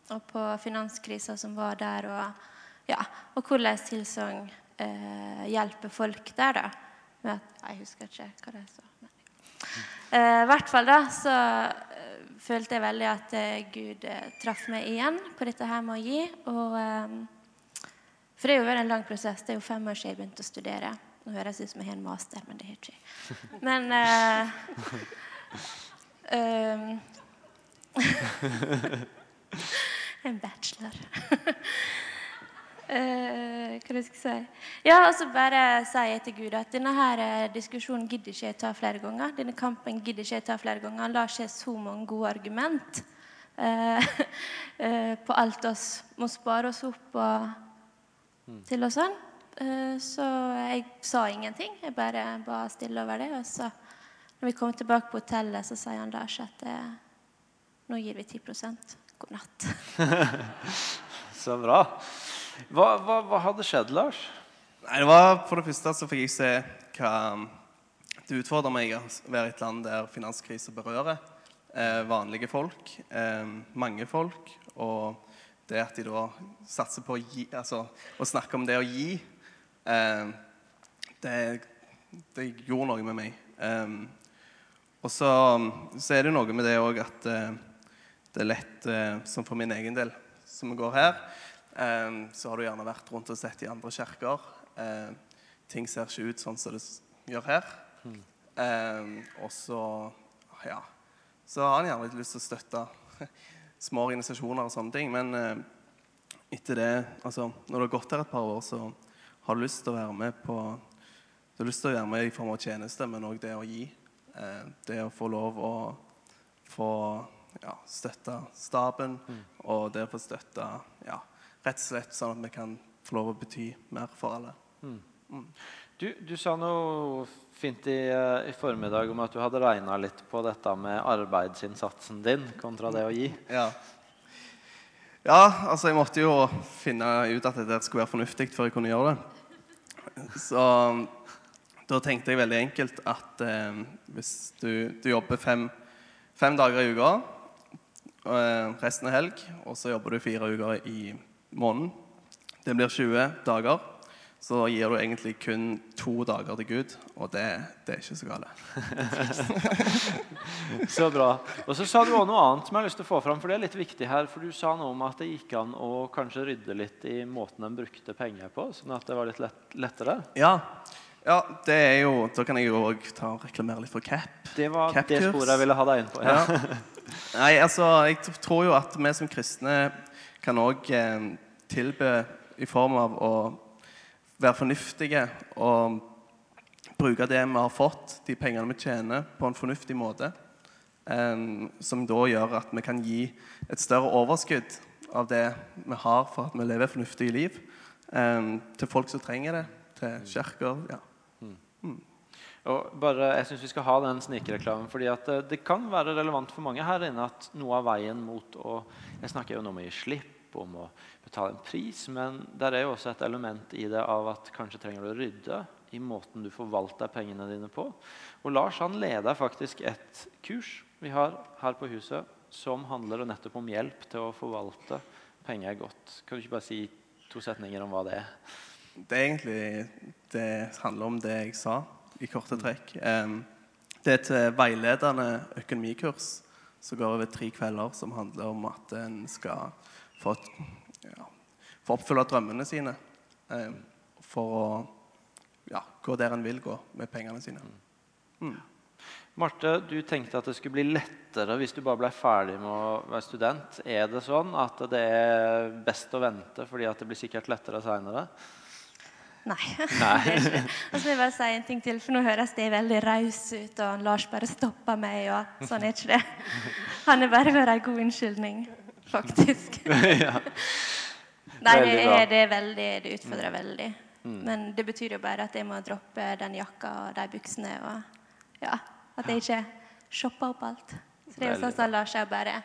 og på finanskrisa som var der, og, ja, og hvordan Hillsong eh, hjelper folk der, da. At, jeg husker ikke hva det så. I eh, hvert fall da, så følte jeg veldig at eh, Gud eh, traff meg igjen på dette her med å gi. Og, eh, for det har jo vært en lang prosess. Det er jo fem år siden jeg begynte å studere. Nå høres det ut som jeg har en master, men det har jeg ikke. Men uh, um, En bachelor. Eh, hva skal jeg si? Ja, og så bare sier jeg til Gud at denne her eh, diskusjonen gidder ikke jeg ta flere ganger. Denne kampen gidder ikke jeg ta flere ganger. Han lar ikke så mange gode argument eh, på alt oss må spare oss opp og til og sånn. Så jeg sa ingenting. Jeg bare ba stille over det. Og så når vi kom tilbake på hotellet, så sier han Lars at nå gir vi 10% God natt. Så bra. Hva, hva, hva hadde skjedd, Lars? Nei, det var For det første så fikk jeg se hva det utfordrer meg å være i et land der finanskrise berører eh, vanlige folk, eh, mange folk. Og det at de da satser på å gi, altså å snakke om det å gi, eh, det, det gjorde noe med meg. Eh, og så, så er det noe med det òg at eh, det er lett, eh, som for min egen del, som går her, så har du gjerne vært rundt og sett i andre kirker. Eh, ting ser ikke ut sånn som det gjør her. Eh, og så ja, så har han gjerne litt lyst til å støtte små organisasjoner og sånne ting. Men eh, etter det, altså når du har gått her et par år, så har du lyst til å være med på Du har lyst til å være med i form av tjeneste, men òg det å gi. Eh, det å få lov å få ja, støtte staben, og det å få støtte ja, rett og slett sånn at vi kan få lov å bety mer for alle. Du, du sa noe fint i, eh, i formiddag om at du hadde regna litt på dette med arbeidsinnsatsen din kontra det å gi. Ja. ja, altså jeg måtte jo finne ut at dette skulle være fornuftig før jeg kunne gjøre det. Så da tenkte jeg veldig enkelt at eh, hvis du, du jobber fem, fem dager i uka, eh, resten er helg, og så jobber du fire uker i måneden, det blir 20 dager, så gir du egentlig kun to dager til Gud, og det, det er ikke så galt. Så bra. Og så sa du også noe annet som jeg har lyst til å få fram, for det er litt viktig her. For du sa noe om at det gikk an å kanskje rydde litt i måten en brukte penger på, sånn at det var litt lett, lettere. Ja. ja, det er jo Da kan jeg jo òg reklamere litt for CAP. Det var det sporet jeg ville ha deg inn på. Ja. Ja. Nei, altså, jeg tror jo at vi som kristne kan òg tilby tilbe i form av å være fornuftige og bruke det vi har fått, de pengene vi tjener, på en fornuftig måte. eh, som da gjør at vi kan gi et større overskudd av det vi har for at vi lever fornuftige liv, eh, til folk som trenger det, til kirker. ja. Og bare, jeg synes vi skal ha den snikreklamen, fordi at eh, det kan være relevant for mange her inne at noe av veien mot å Jeg snakker jo nå om å gi slipp, om å betale en pris, men der er jo også et element i det av at kanskje trenger du å rydde i måten du forvalter pengene dine på. Og Lars han leder faktisk et kurs vi har her på huset som handler nettopp om hjelp til å forvalte penger godt. Kan du ikke bare si to setninger om hva det er? Det er egentlig det handler om det jeg sa, i korte trekk. Det er et veiledende økonomikurs som går over tre kvelder, som handler om at en skal få, ja, få oppfylle drømmene sine. for å ja, gå der en vil gå med pengene sine. Marte, du tenkte at det skulle bli lettere hvis du bare ble ferdig med å være student. Er det sånn at det er best å vente fordi at det blir sikkert lettere seinere? Nei. Nei. Og så vil jeg bare si en ting til, for nå høres det veldig raus ut, og Lars bare stopper meg, og sånn er ikke det. Han er bare vært en god unnskyldning, faktisk. ja. Nei, det er, det er veldig Det utfordrer veldig. Men det betyr jo bare at jeg må droppe den jakka og de buksene, og ja, at jeg ikke shopper opp alt. Så det er jo sånn som Lars er, bare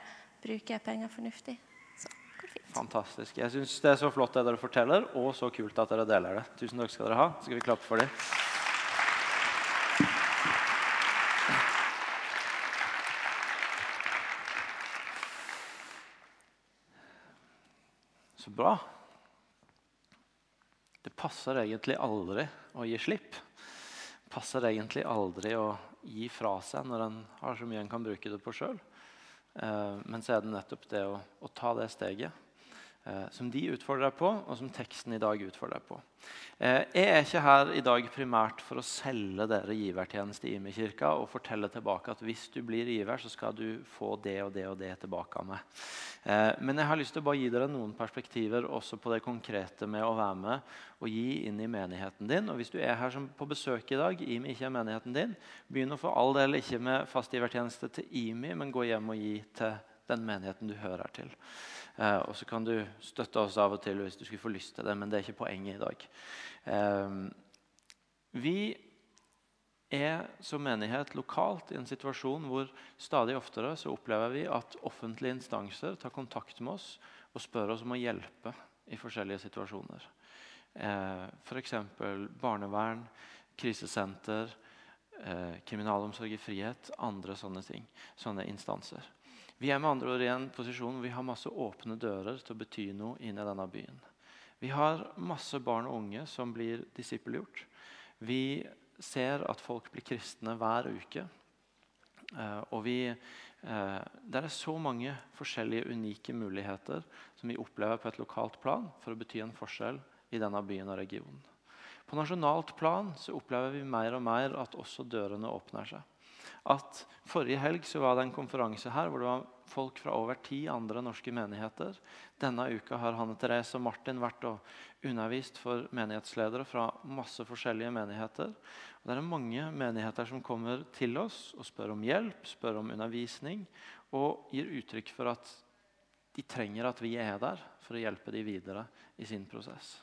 bruker penger fornuftig. Så går det fint. Fantastisk. Jeg syns det er så flott det dere forteller, og så kult at dere deler det. Tusen takk skal dere ha. Så skal vi klappe for dem. Så bra. Det passer egentlig aldri å gi slipp. Det Passer egentlig aldri å gi fra seg når en har så mye en kan bruke det på sjøl. Eh, men så er det nettopp det å, å ta det steget som de utfordrer deg på, og som teksten i dag utfordrer deg på. Eh, jeg er ikke her i dag primært for å selge dere givertjeneste i Imi-kirka og fortelle tilbake at hvis du blir giver, så skal du få det og det og det tilbake av meg. Eh, men jeg har lyst til å bare gi dere noen perspektiver også på det konkrete med å være med og gi inn i menigheten din. Og hvis du er her som på besøk i dag, IMI ikke er menigheten din, begynn å for all del ikke med fastgivertjeneste til IMI, men gå hjem og gi til den menigheten du hører til. Eh, og så kan du støtte oss av og til hvis du skulle få lyst til det, men det er ikke poenget i dag. Eh, vi er som menighet lokalt i en situasjon hvor stadig oftere så opplever vi at offentlige instanser tar kontakt med oss og spør oss om å hjelpe i forskjellige situasjoner. Eh, F.eks. barnevern, krisesenter, eh, kriminalomsorg i frihet, andre sånne ting. Sånne instanser. Vi er med andre ord i en posisjon hvor vi har masse åpne dører til å bety noe inn i denne byen. Vi har masse barn og unge som blir disippelgjort. Vi ser at folk blir kristne hver uke. Eh, og vi, eh, det er så mange forskjellige unike muligheter som vi opplever på et lokalt plan for å bety en forskjell i denne byen og regionen. På nasjonalt plan så opplever vi mer og mer at også dørene åpner seg at forrige helg så var det en konferanse her hvor det var folk fra over ti andre norske menigheter. Denne uka har Hanne Therese og Martin vært og undervist for menighetsledere fra masse forskjellige menigheter. Og det er mange menigheter som kommer til oss og spør om hjelp, spør om undervisning og gir uttrykk for at de trenger at vi er der for å hjelpe dem videre i sin prosess.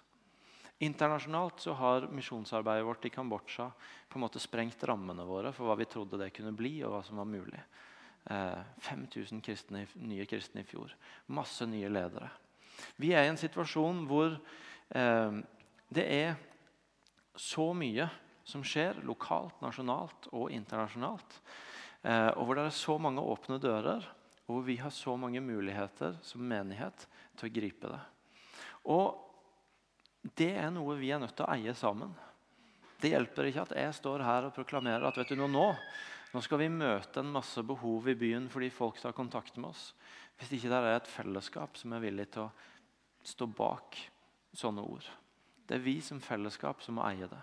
Internasjonalt så har misjonsarbeidet vårt i Kambodsja på en måte sprengt rammene våre for hva vi trodde det kunne bli, og hva som var mulig. Eh, 5000 kristne, nye kristne i fjor. Masse nye ledere. Vi er i en situasjon hvor eh, det er så mye som skjer lokalt, nasjonalt og internasjonalt. Eh, og hvor det er så mange åpne dører, og hvor vi har så mange muligheter som menighet til å gripe det. Og det er noe vi er nødt til å eie sammen. Det hjelper ikke at jeg står her og proklamerer at vet du, nå, nå skal vi møte en masse behov i byen fordi folk tar kontakt med oss. Hvis ikke det er et fellesskap som er villig til å stå bak sånne ord. Det er vi som fellesskap som må eie det.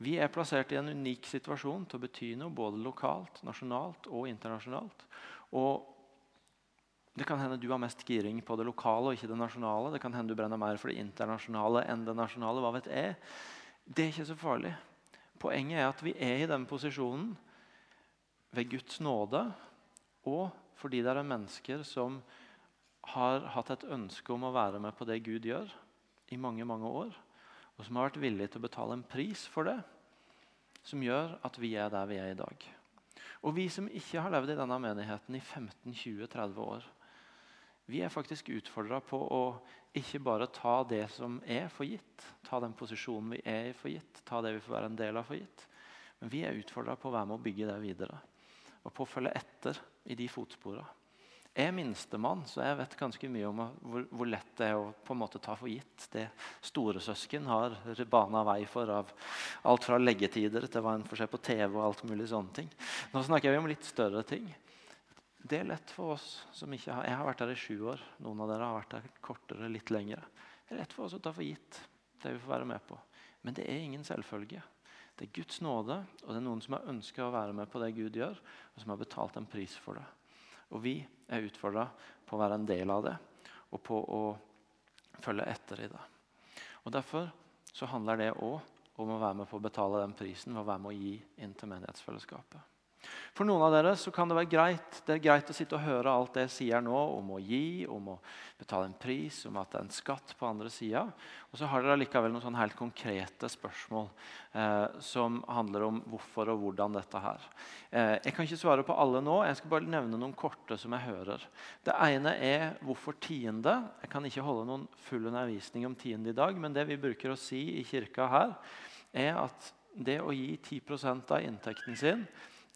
Vi er plassert i en unik situasjon til å bety noe både lokalt, nasjonalt og internasjonalt. Og det kan hende du har mest giring på det lokale og ikke det nasjonale. Det kan hende du brenner mer for det internasjonale enn det nasjonale. hva vet jeg. Det er ikke så farlig. Poenget er at vi er i den posisjonen ved Guds nåde, og fordi det er mennesker som har hatt et ønske om å være med på det Gud gjør, i mange mange år, og som har vært villige til å betale en pris for det, som gjør at vi er der vi er i dag. Og vi som ikke har levd i denne menigheten i 15-20-30 år, vi er faktisk utfordra på å ikke bare ta det som er for gitt, ta den posisjonen vi er i for gitt, ta det vi får være en del av for gitt. Men vi er utfordra på å være med å bygge det videre. Og på å følge etter i de fotsporene. Jeg er minstemann, så jeg vet ganske mye om hvor, hvor, lett det er å på en måte ta for gitt det storesøsken har bana vei for av alt fra leggetider til hva en får se på TV og alt mulig sånne ting. Nå snakker vi om litt større ting. Det er lett for oss som ikke har Jeg har vært her i sju år. Noen av dere har vært her kortere, litt lengre. Det er lett for oss å ta for gitt det vi får være med på. Men det er ingen selvfølge. Det er Guds nåde, og det er noen som har ønska å være med på det Gud gjør, og som har betalt en pris for det. Og vi er utfordra på å være en del av det, og på å følge etter i det. Og Derfor så handler det òg om å være med på å betale den prisen ved å være med å gi inn til menighetsfellesskapet. For noen av dere så kan det være greit det er greit å sitte og høre alt det jeg sier nå om å gi, om å betale en pris, om at det er en skatt på andre sida. Og så har dere likevel noen sånne helt konkrete spørsmål eh, som handler om hvorfor og hvordan dette her. Eh, jeg kan ikke svare på alle nå. Jeg skal bare nevne noen korte som jeg hører. Det ene er hvorfor tiende. Jeg kan ikke holde noen full undervisning om tiende i dag, men det vi bruker å si i kirka her, er at det å gi 10 av inntekten sin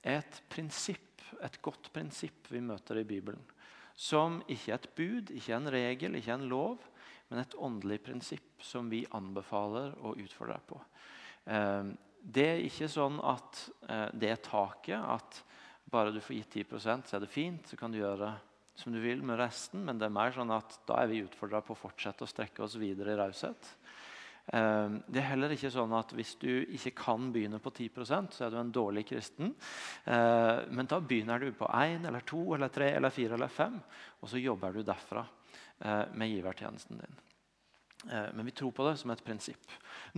et prinsipp, et godt prinsipp vi møter i Bibelen. Som ikke er et bud, ikke en regel, ikke en lov, men et åndelig prinsipp som vi anbefaler å utfordre på. Ehm, det er ikke sånn at eh, det er taket, at bare du får gitt 10% så er det fint, så kan du gjøre som du vil med resten, men det er mer sånn at da er vi utfordra på å fortsette å strekke oss videre i raushet. Eh, det er heller ikke sånn at Hvis du ikke kan begynne på 10% så er du en dårlig kristen. Eh, men da begynner du på én eller to eller tre eller fire eller fem, og så jobber du derfra eh, med givertjenesten din. Men vi tror på det som et prinsipp.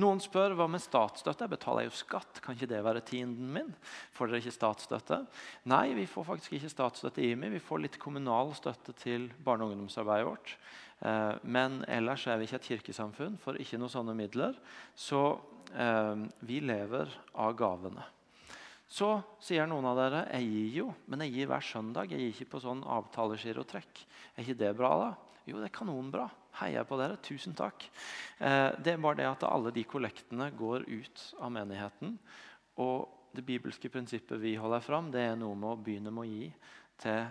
Noen spør hva med statsstøtte. Jeg betaler jo skatt. Kan ikke det være tienden min? Får dere ikke statsstøtte? Nei, vi får faktisk ikke statsstøtte i IMI. Vi får litt kommunal støtte til barne- og ungdomsarbeidet vårt. Eh, men ellers er vi ikke et kirkesamfunn, for ikke noen sånne midler. Så eh, vi lever av gavene. Så sier noen av dere jeg gir jo, men jeg gir hver søndag. Jeg gir ikke på sånn avtalegirotrekk. Er ikke det bra, da? Jo, det er kanonbra. Heier på dere. Tusen takk. Eh, det er bare det at alle de kollektene går ut av menigheten. Og det bibelske prinsippet vi holder fram, det er noe med å begynne med å gi til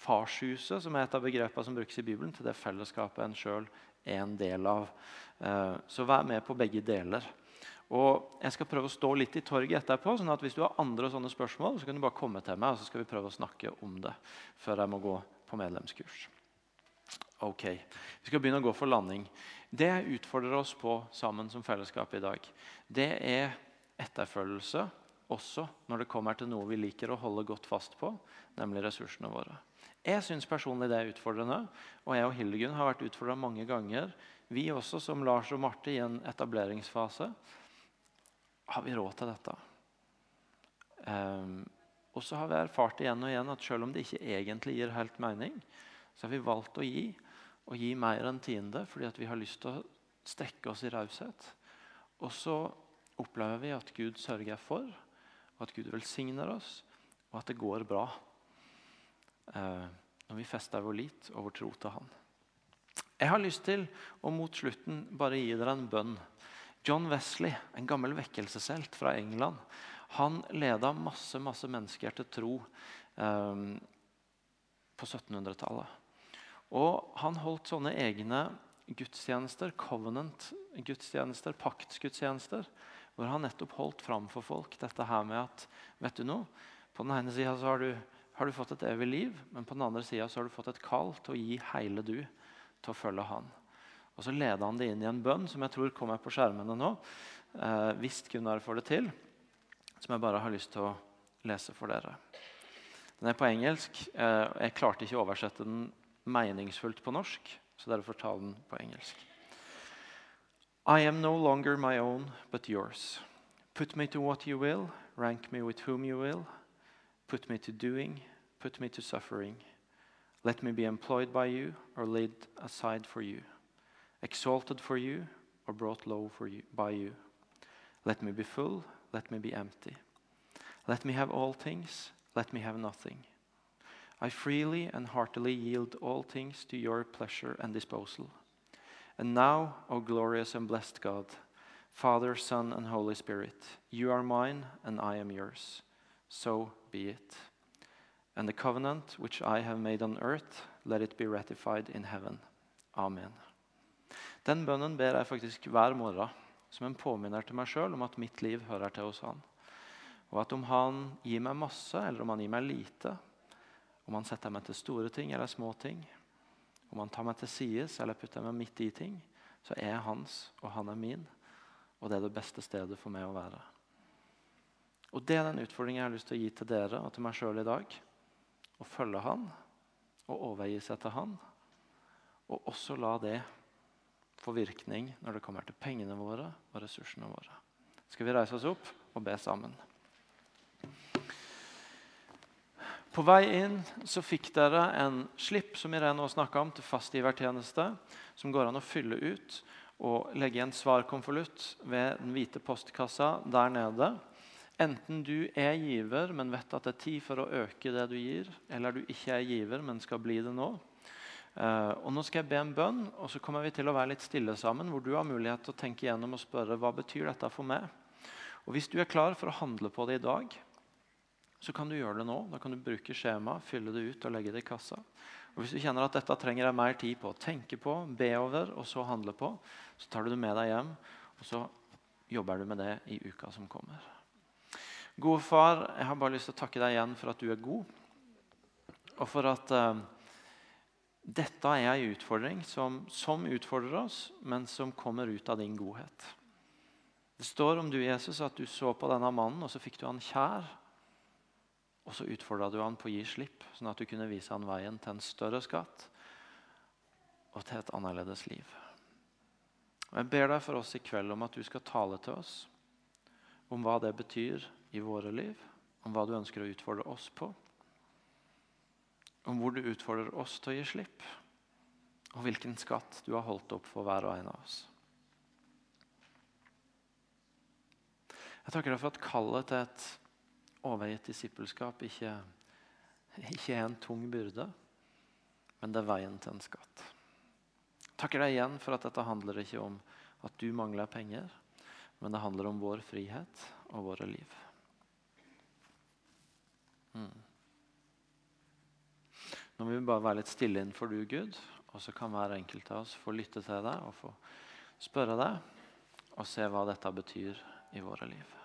farshuset, som er et av begrepene som brukes i Bibelen, til det fellesskapet en sjøl er en del av. Eh, så vær med på begge deler. Og Jeg skal prøve å stå litt i torget etterpå. sånn at Hvis du har andre sånne spørsmål, så kan du bare komme til meg, og så skal vi prøve å snakke om det før jeg må gå på medlemskurs. Ok, Vi skal begynne å gå for landing. Det jeg utfordrer oss på sammen som fellesskap i dag, det er etterfølgelse også når det kommer til noe vi liker å holde godt fast på, nemlig ressursene våre. Jeg syns personlig det er utfordrende, og jeg og Hildegunn har vært utfordra mange ganger. Vi også, som Lars og Marte, i en etableringsfase. Har vi råd til dette? Um, og så har vi erfart igjen og igjen at selv om det ikke egentlig gir helt mening, så har vi valgt å gi, og gi mer enn tiende fordi vi har lyst til å strekke oss i raushet. Og så opplever vi at Gud sørger for, og at Gud velsigner oss, og at det går bra når vi fester vår lit og vår tro til Han. Jeg har lyst til å mot slutten bare gi dere en bønn. John Wesley, en gammel vekkelseshelt fra England, han leda masse, masse mennesker til tro eh, på 1700-tallet. Og han holdt sånne egne gudstjenester, covenant-gudstjenester, paktsgudstjenester, hvor han nettopp holdt fram for folk dette her med at vet du noe, På den ene sida har du har du fått et evig liv, men på den andre sida har du fått et kall til å gi hele du til å følge Han. Og Så leder han det inn i en bønn som jeg tror kommer på skjermene nå. Eh, hvis Gunnar får det til. Som jeg bare har lyst til å lese for dere. Den er på engelsk. Eh, jeg klarte ikke å oversette den meningsfullt på norsk, så derfor tar den på engelsk. I am no longer my own, but yours. Put me to what you will, rank me with whom you will. Put me to doing, put me to suffering. Let me be employed by you or laid aside for you, exalted for you or brought low for you, by you. Let me be full, let me be empty. Let me have all things, let me have nothing. I freely and heartily yield all things to your pleasure and disposal. And now, O glorious and blessed God, Father, Son, and Holy Spirit, you are mine and I am yours. So be it. And the covenant which I have made on earth, let it be ratified in heaven. Amen. Den bønnen ber jeg faktisk hver morgen som en påminner til meg sjøl om at mitt liv hører til hos Han. Og at om Han gir meg masse, eller om Han gir meg lite, om Han setter meg til store ting eller små ting, om Han tar meg til sides eller putter meg midt i ting, så er jeg hans, og han er min. Og det er det beste stedet for meg å være. Og Det er den utfordringen jeg har lyst til å gi til dere og til meg sjøl i dag. Å følge Han og overgi seg til Han. Og også la det få virkning når det kommer til pengene våre og ressursene våre. Skal vi reise oss opp og be sammen? På vei inn så fikk dere en slipp som Irene snakka om, til fastgivertjeneste, som går an å fylle ut og legge i en svarkonvolutt ved den hvite postkassa der nede. Enten du er giver, men vet at det er tid for å øke det du gir, eller du ikke er giver, men skal bli det nå. Uh, og Nå skal jeg be en bønn, og så kommer vi til å være litt stille sammen. Hvor du har mulighet til å tenke gjennom og spørre hva betyr dette for meg. Og Hvis du er klar for å handle på det i dag, så kan du gjøre det nå. Da kan du bruke skjemaet, fylle det ut og legge det i kassa. Og Hvis du kjenner at dette trenger jeg mer tid på å tenke på, be over og så handle på, så tar du det med deg hjem, og så jobber du med det i uka som kommer. Gode far, jeg har bare lyst til å takke deg igjen for at du er god. Og for at uh, Dette er en utfordring som, som utfordrer oss, men som kommer ut av din godhet. Det står om du, Jesus, at du så på denne mannen, og så fikk du han kjær. Og så utfordra du han på å gi slipp, sånn at du kunne vise han veien til en større skatt og til et annerledes liv. Og Jeg ber deg for oss i kveld om at du skal tale til oss om hva det betyr i våre liv, om hva du ønsker å utfordre oss på, om hvor du utfordrer oss til å gi slipp, og hvilken skatt du har holdt opp for hver og en av oss. Jeg takker deg for at kallet til et overgitt disippelskap ikke, ikke er en tung byrde, men det er veien til en skatt. Jeg takker deg igjen for at dette handler ikke om at du mangler penger, men det handler om vår frihet og våre liv. Mm. Nå må vi bare være litt stille innenfor du, Gud, og så kan hver enkelt av oss få lytte til deg og få spørre deg og se hva dette betyr i våre liv.